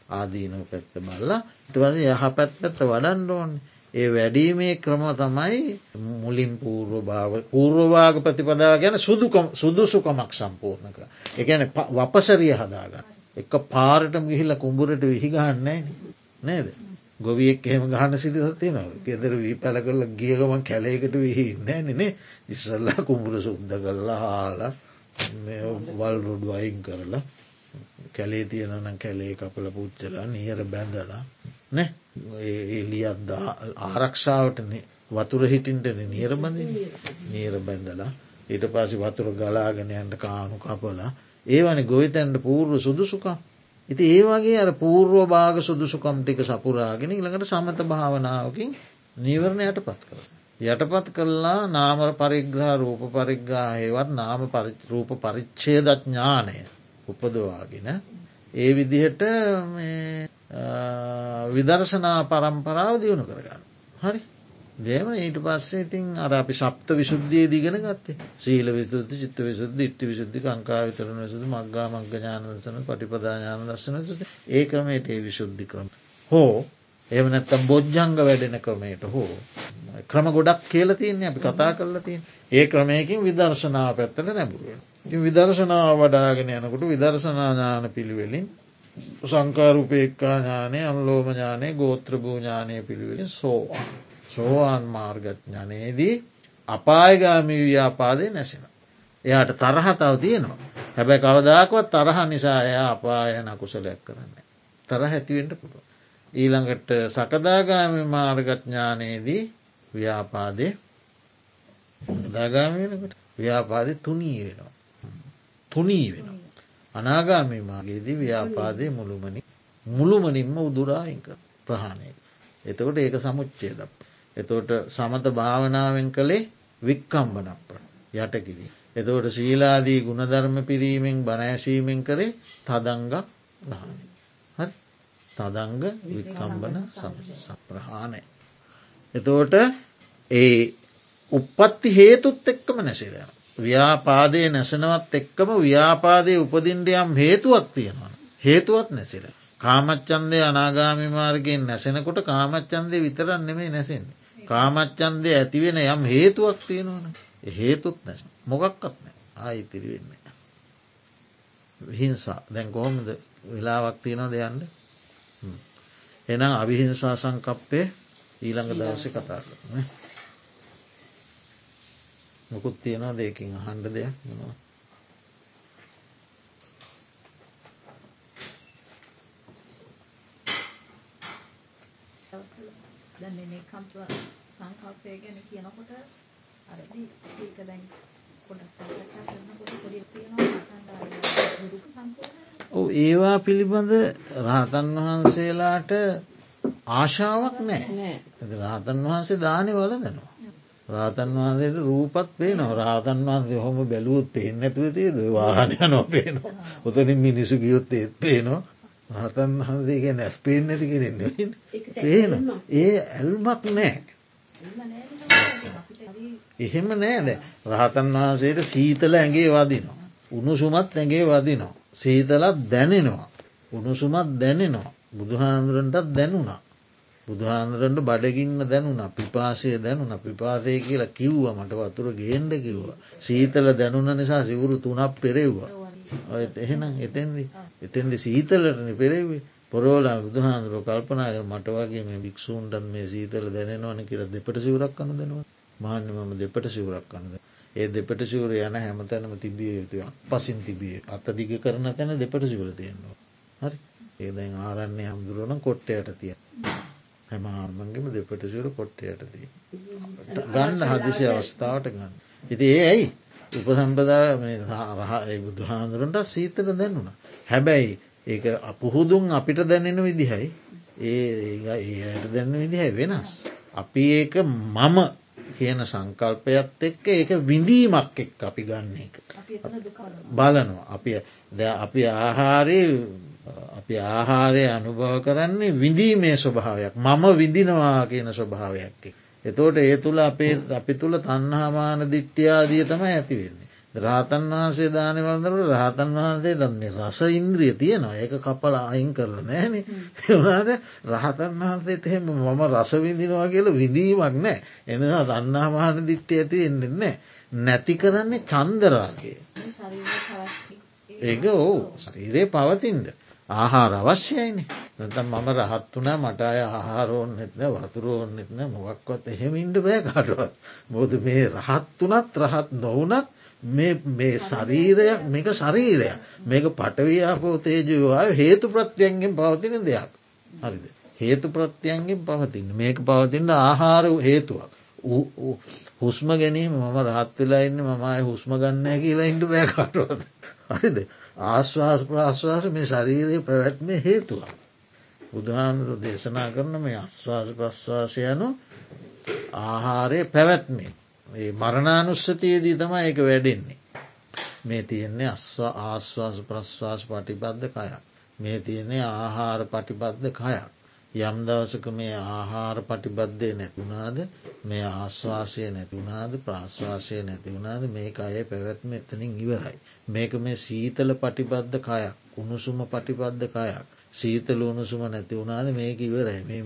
ආදීනව පැත්ත බල්ලා ඉටවස යහ පැත් පැත්ත වඩන්න ඕන්න ඒ වැඩීමේ ක්‍රම තමයි මුලින් පූර්ව භාව පූර්වභාග ප්‍රතිපදාව ගැන සුදුකම සුදුසුකමක් සම්පූර්ණක. එකන වපසරිය හදාගන්න. එක පාරටම ගිහිල්ල කුඹුරට විහිගන්නන්නේ නේද. ගොවියෙක් එහෙම ගහන්න සිතිසතිය නව ගෙදර වී පැල කරල ගියගම කැලේකට විහින්නේ නෙනේ ඉස්සල්ලා කුඹුර සුද්ද කරලා හාලා වල් රොඩු අයින් කරලා කැලේ තියෙනනම් කැලේ කපල පුච්චලා නියර බැඳලා නෑ? එලියත් ආරක්ෂාවට වතුර හිටින්ටන නියරබඳ නීර බැඳලා ඊට පසි වතුර ගලාගෙනයන්ට කානු කපලා ඒවනි ගොවිතැන්ට පූර්ව සුදුසුකා ඉති ඒ වගේ අර පූර්ව භාග සුදුසුකම් ටික සපුරාගෙන ඉළඟට සමත භාවනාවකින් නීවරණ යටපත් කර. යටපත් කරලා නාමර පරිග්‍රහ රූප පරිග්‍රාහයවත් නාම රූප පරිච්චේදඥානය උපදවාගෙන ඒ විදිහට විදර්ශනා පරම්පරාව දියුණු කරගන්න. හරි දේම ඊට පස්සේ ඉතින් අර අපි සප්ත විශුද්ධිය දිගෙන ගත්තේ සීල විසුද්ධ චිත්ත විසුද්ධ ඉට්ටි විසුද්ධි කංකා විතරන සුදු මක්ගා මංග ඥානදසන පටිපදාඥාන දස්සන සුද ඒ ක්‍රමයට ඒ විශුද්ධි කරම. හෝ එම නැත්තම් බොජ්ජංග වැඩෙන ක්‍රමයට හෝ ක්‍රම ගොඩක් කියල තියන්නේ අපි කතා කරලා තිය ඒ ක්‍රමයකින් විදර්ශනාව පැත්තල නැබුරුව. විදර්ශනාව වඩාගෙන යනකොට විදර්ශනාඥාන පිළිවෙලින් සංකාරුපේක්කා ඥානය අන්ලෝම ඥානය ගෝත්‍රභූඥානය පිළිවෙලින් සෝවාන්. සෝවාන් මාර්ගඥනයේදී අපායගාමි ව්‍යාපාදය නැසෙන. එයාට තරහතාව තියෙනවා. හැබැ කවදාකවත් තරහ නිසා එයා අපායන අකුසලයක් කරන්න. තර හැතිවෙන්ට පුළුව. ඊළඟට සකදාගාමි මාර්ගඥානයේදී ව්‍යාපාදය දාගාමීනකට ව්‍යාපාදය තුනී වෙනවා. තුනී වෙනවා. අනාගාමී මාගේදී ව්‍යාපාදය මුළුමනි මුළුමනින්ම උදුරායික ප්‍රහාණය. එතකොට ඒක සමුච්චේ දප. එතෝට සමත භාවනාවෙන් කළේ වික්කම්බනප්‍ර යටකිරී. එතවට ශීලාදී ගුණධර්ම පිරීමෙන් බණෑසීමෙන් කරේ තදංග ප්‍රහාණය. තදංග වික්කම්බන සප්‍රහාණය. එතෝට ඒ උපත්ති හේතුත් එක්කම නැසිරෙන. ව්‍යාපාදය නැසනවත් එක්කම ව්‍යාපාදය උපදින්ඩයම් හේතුවක් තියෙනවා. හේතුවත් නැසිර. කාමච්චන්දය අනාගාමි මාර්ගයෙන් නැසෙනකොට කාමච්චන්දය විතරන්න නෙමේ නැසෙන්නේ. කාමච්චන්දය ඇතිවෙන යම් හේතුවක් තියෙනවන හේතුත් නැස මොකක්කත් නෑ ආයිතිරි වෙන්න. හිංසා දැන් කොහොමද වෙලාවක් තියෙනව දෙයන්න එනම් අවිහිංසා සංකප්පය ඊළඟ දවස කතා කරන මොකුත් තියෙනවා දෙකින් හන්ඩ දෙයක් මොනවා දැන් මේ කම්ප සංකල්පය ගැන කියනකොට අර ඒක දැන් ඔව් ඒවා පිළිබඳ රහතන් වහන්සේලාට ආශාවක් නෑ. රාතන් වහන්සේ දානය වලදනවා. රාතන් වහන්සේට රූපත් පේනවා. රාතන් වහන්සේ හොම බැලුවත් පේෙන් ඇතුව තියද? වාහනය නෝ පේනවා. උතනින් මිනිසු ගියොත් ඒත් පේනවා. රහතන් වහන්සේගේ නැස් පේෙන් නැති කෙරෙන්න පේන ඒ ඇල්මක් නෑ එහෙම නෑද රහතන් වහන්සේට සීතල ඇගේ වදිනවා. උණුසුමත් ඇගේ වදිනවා. සීතලත් දැනෙනවා. උණුසුමත් දැනෙනවා. බුදුහාන්දුරන්ටත් දැනුණා. බුදුහාන්දුරන්ට බඩගින්න දැනුන පිපාසය දැනුන පිපාසය කියලා කිව්ව මට වතුර ගේන්ඩ කිව්ව. සීතල දැනුන නිසා සිවුරු තුනක් පෙරෙව්වා. එහෙනම් එතෙන්දි එතෙන්දි සීතලටන පෙරෙවේ පොරෝලා බුදුහාන්දුර කල්පනාය මට වගේ මේ භික්ෂූන්ටන් මේ සීතල දැනෙනවන කියර දෙපට සිවරක් කනු දෙනවා මාන්‍ය මම දෙපට සිවරක් කන්නද. ඒ දෙපට සිවර යන හැමතැනම තිබිය යුතුය පසින් තිබිය අත දිග කරන තැන දෙපට සිවර තියෙනවා. හරි ඒදැන් ආරන්නේ හමුදුරුවන කොට්ටයට තිය. හැම ආර්මන්ගේම දෙපට සිවර කොට්ටයට තිය. ගන්න හදිසි අවස්ථාවට ගන්න. ඉති ඒ ඇයි උපසම්පදා රහ බුදුහාන්දුරන්ට සීතල දැන්නුන. හැබැයි ඒක අපුහුදුන් අපිට දැනෙන විදිහයි ඒ ඒයට දැන්න විදිහයි වෙනස්. අපි ඒක මම කියන සංකල්පයත් එක්ක ඒක විඳීමක් එක් අපි ගන්න එක. බලනවා අපි අපි ආහාරය අපි ආහාරය අනුභව කරන්නේ විඳීමේ ස්වභාවයක් මම විඳිනවා කියන ස්වභාවයක්. එතෝට ඒ තුළ අපේ අපි තුළ තන්හාමාන දිට්්‍යයාදිය තමයි ඇතිවෙන්නේ. රාතන් වහන්සේ දානවලදරට රහතන් වහන්සේ දන්නේ රස ඉන්ද්‍රිය තියෙනවා. ඒක කපල අයින් කරල නෑන එනාට රහතන් වහන්සේට එහෙම මම රසවිඳිනවා කියල විඳීමක් නෑ එනවා දන්නාමාන දිට්ටි ඇති එන්නෙ නෑ නැති කරන්නේ චන්දරාගේ ඒක ඕ ශරීරයේ පවතින්ට ආහාර අවශ්‍යයිනේ. නැතම් මම රහත් වනා මට අය ආහාරෝන් නෙත්න වතුරෝන් නෙත්න මොක්වත් එහෙමින්ට බෑ කාටුවත්. බොද මේ රහත් වනත් රහත් නොවනත් මේ ශරීරයක් මේක ශරීරයක්. මේක පටවයාපෝ තේජවාය හේතු ප්‍රත්‍යයන්ගෙන් පවතින දෙයක්. හරිද? හේතු ප්‍රත්‍යයන්ගෙන් පවතින්න මේක පවතින්න ආහාර හේතුවක්. හුස්ම ගැනීම මම රහත් වෙලා ඉන්න මමයි හුස්ම ගන්න කියලා ඉඩ බෑ කාටුවත්. හරිද? ආශ්වාස ප්‍රාශ්වාස මේ ශරීරය පැවැත්ම හේතුව. බුදුහාමුදුරු දේශනා කරන මේ අශ්වාස ප්‍රශ්වාසය යනු ආහාරය පැවැත්මේ. ඒ මරණානුස්සතියේදී තම ඒක වැඩෙන්නේ. මේ තියෙන්නේ අස්වා ආශ්වාස ප්‍රශ්වාස පටිබද්ධ කයක්. මේ තියෙන්නේ ආහාර පටිබද්ධ කයක්. යම් දවසක මේ ආහාර පටිබද්ධය නැතිවුණාද මේ ආශ්වාසය නැතිවුණාද ප්‍රාශ්වාසය නැතිවුණාද මේ අය පැවැත්ම එතනින් ඉවරයි. මේක මේ සීතල පටිබද්ධ කයක් උණුසුම පටිබද්ධ කයක්. සීතල උණුසුම නැතිවුණාද මේක ඉවරයි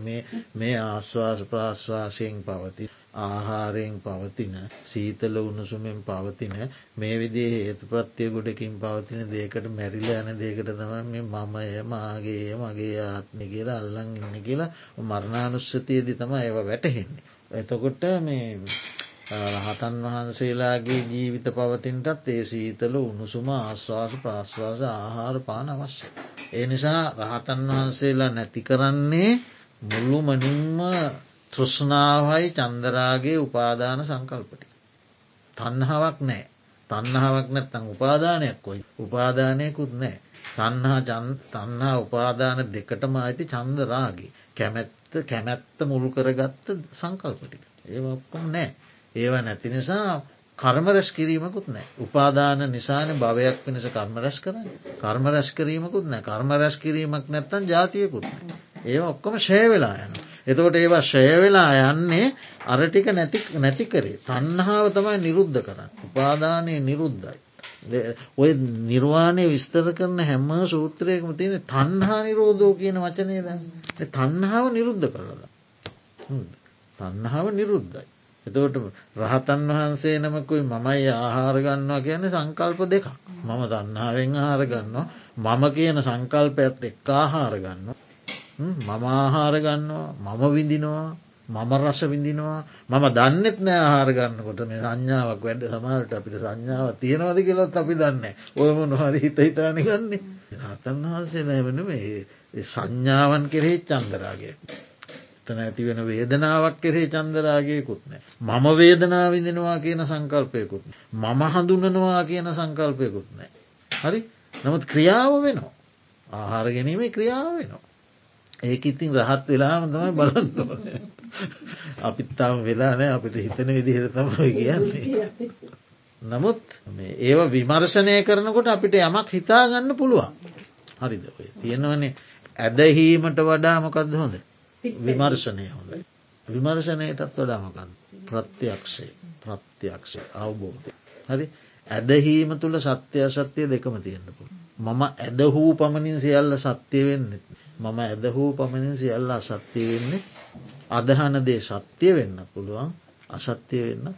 මේ ආශ්වාස ප්‍රාශ්වාසයෙන් පවති. ආහාරයෙන් පවතින සීතල උණුසුමෙන් පවතින මේ විදිේ හේතු ප්‍රත්තිය ගොඩකින් පවතින දේකට මැරිල යන දේකට තම මේ මමය මාගේ මගේ ආත්මි කියලා අල්ලං ඉන්න කියලා මරණානුස්සතියදි තම ඒව වැටහෙන්නේ. එතකොට මේ රහතන් වහන්සේලාගේ ජීවිත පවතින්ටත් ඒ සීතල උණුසුම ආශ්වාස ප්‍රශ්වාස ආහාර පාන අවශ්‍ය. ඒ නිසා රහතන් වහන්සේලා නැති කරන්නේ මුල්ලුමනින්ම තෘෂ්ණාවයි චන්දරාගේ උපාදාන සංකල්පටි. තන්නහාවක් නෑ තන්නහාවක් නැත්තං උපාදානයක් කොයි උපාදානයකුත් නෑ. තන්හා තන්හා උපාදාන දෙකටම අයිති චන්දරාගේ කැමැත්ත කැමැත්ත මුළු කරගත්ත සංකල්පටි. ඒ ඔක්කොම් නෑ. ඒව නැති නිසා කර්ම රැස් කිරීමකුත් නෑ උපාදාන නිසාන භවයක් වෙනස කර්ම රැස් කරන්න කර්ම රැස් කිරීමකුත් නෑ කර්ම රැස් කිරීමක් නැත්තන් ජාතියකුත් ඒ ඔක්කොම ශය වෙලා යන එතකොට ඒවා ශය වෙලා යන්නේ අරටික නැති කරේ තන්නහාාව තමයි නිරුද්ධ කරන්න. උපාදානය නිරුද්ධයි. ඔය නිර්වාණය විස්තර කරන හැම්ම සූත්‍රයකම තියෙන තන්හා නිරෝධෝ කියන වචනය ද තන්හාාව නිරුද්ධ කරලද. තන්හාාව නිරුද්ධයි. එතකොට රහතන් වහන්සේ නමකුයි මමයි ආහාරගන්නවා කියන සංකල්ප දෙක. මම දන්නාවෙන් ආහාරගන්නවා මම කියන සංකල්පයත් එක් ආහාරගන්න. මම ආහාර ගන්නවා මම විඳිනවා මම රස විඳිනවා. මම දන්නෙත් නෑ ආහාර ගන්නකොට මේ සංඥාවක් වැඩ සමහට අපිට සංඥාව තියෙනවද කියලොත් අපි දන්න ඔයම නොහර හිත හිතාන ගන්නේ. රතන් වහන්සේ නැවන මේ සංඥාවන් කෙරෙහි චන්දරාගේ තන ඇති වෙන වේදනාවක් කෙරෙහි චන්දරාගයකුත් නෑ. මම වේදනා විඳෙනවා කියන සංකල්පයකුත් මම හඳුන්නනවා කියන සංකල්පයකුත් නෑ. හරි? නමුත් ක්‍රියාව වෙනවා. ආහාර ගැනීමේ ක්‍රියාව වෙනවා. ඒක ඉතින් රහත් වෙලාම තමයි බලන්න අපිත්තාම වෙලානෑ අපිට හිතන විදිහට තමයි කියන්නේ. නමුත් ඒව විමර්ශනය කරනකොට අපිට යමක් හිතාගන්න පුළුවන්. හරිද ඔය තියෙනවනේ ඇදහීමට වඩා මොකක්ද හොඳ විමර්ශනය හොඳයි. විමර්ශනයටත් වඩාමකන් ප්‍රත්‍යක්ෂය ප්‍රත්‍යක්ෂය අවබෝධය. හරි ඇදහීම තුළ සත්‍යය සත්‍යය දෙකම තියෙන්න්නපු. මම ඇදහූ පමණින් සියල්ල සත්‍යය වෙන්නෙත්. මම ඇදහූ පමණින් සියල්ල අසත්‍යය වෙන්නේ. අදහන දේ සත්‍යය වෙන්න පුළුවන් අසත්‍යය වෙන්න.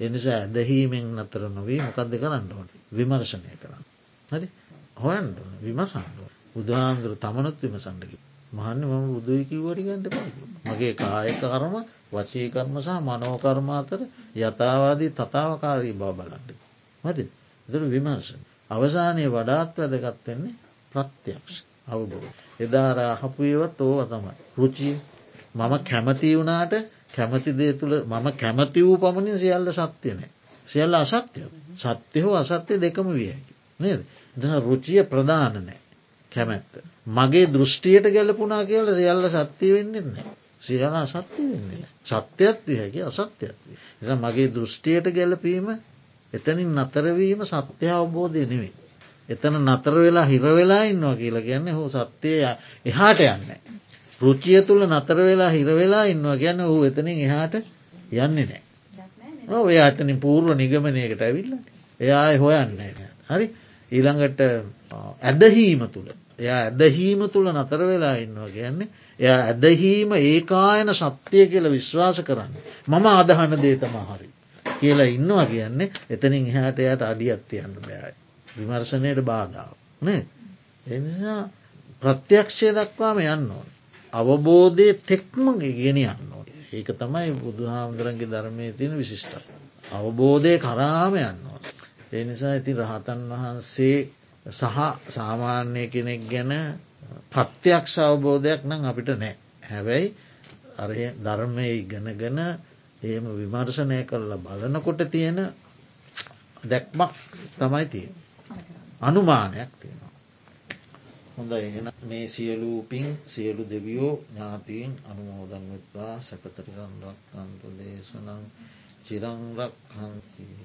එනිසා ඇදහීමෙන් නතර නොවී මොකක්ද කරන්න ඕන? විමර්ශනය කරන්න. හරි? හොයන්ට විමසන්ඩුව බුදුහාන්දුර තමනොත් විමසන්ඩකි මහන්න මම බුදුයි කිව්වටිගන්ට පයි මගේ කාය කරම වචී කර්ම සහ මනෝකර්ම අතර යථවාදී තතාවකාරී බව බලන්ට මති එතුර විමර්ශන අවසානය වඩාත් වැදගත් වෙන්නේ ප්‍රත්‍යක්ෂ. අවබෝධ. එදාරා හපුයවත් ඕව තමයි. රුචිය මම කැමති වුණාට කැමතිදේ තුළ මම කැමති වූ පමණින් සියල්ල සත්‍යයනෑ. සියල්ල අසත්‍යය සත්‍ය හෝ අසත්‍යය දෙකම වියකි. නේද. ද රුචිය ප්‍රධාන නෑ කැමැත්ත. මගේ දෘෂ්ටියට ගැලපුනා කියල සියල්ල සත්‍යය වෙන්නෙත් නෑ. සියල අසත්‍ය වෙන්නේ සත්‍යයත් වියකි අසත්‍යයත්. එස මගේ දෘෂ්ටියට ගැලපීම එතනින් නතරවීම සත්‍ය අවබෝධය නෙවෙයි. එතන නතර වෙලා හිරවෙලා ඉන්නවා කියලා කියන්නේ හෝ සත්‍යය එහාට යන්න. රුචිය තුළ නතර වෙලා හිරවෙලා ඉන්නවා ගැන්න හූ එතනින් එහාට යන්නේ නෑ. ඔය අතනින් පූර්ව නිගමනයකට ඇවිල්ල එයා හොයන්න හරි ඊළඟට ඇදහීම තුළ එයා ඇදහීම තුළ නතර වෙලා ඉන්නවා කියන්නේ එයා ඇදහීම ඒකායන සත්‍යය කියල විශ්වාස කරන්න. මම අදහන දේතම හරි කියලා ඉන්නවා කියන්නේ එතනින් එහාට එයට අඩියත්තියන්න බෑයි. විමර්ශනයට බාධාව නේ එනිසා ප්‍රත්‍යක්ෂය දක්වාම යන්න ඕන. අවබෝධය තෙක්ම ගෙන යන්න ඕන. ඒක තමයි බුදුහාමුදුරන්ගේ ධර්මය තියෙන විශිෂ්ට. අවබෝධය කරාම යන්න ඕන. ඒ නිසා ඉති රහතන් වහන්සේ සහ සාමාන්‍ය කෙනෙක් ගැන ප්‍රත්‍යක්ෂ අවබෝධයක් නම් අපිට නෑ. හැබැයි අර ධර්මය ඉගෙනගෙන ඒම විමර්ශනය කරලා බලනකොට තියෙන දැක්මක් තමයි තියෙන. අනුමානයක් තියෙනවා. හොඳ එහෙන මේ සියලූපින් සියලු දෙවියෝ ඥාතීන් අනුමෝදන් වෙත්වා සැපතරිකන්රක් අන්තු දේශනං චිරංරක් හන්තිී.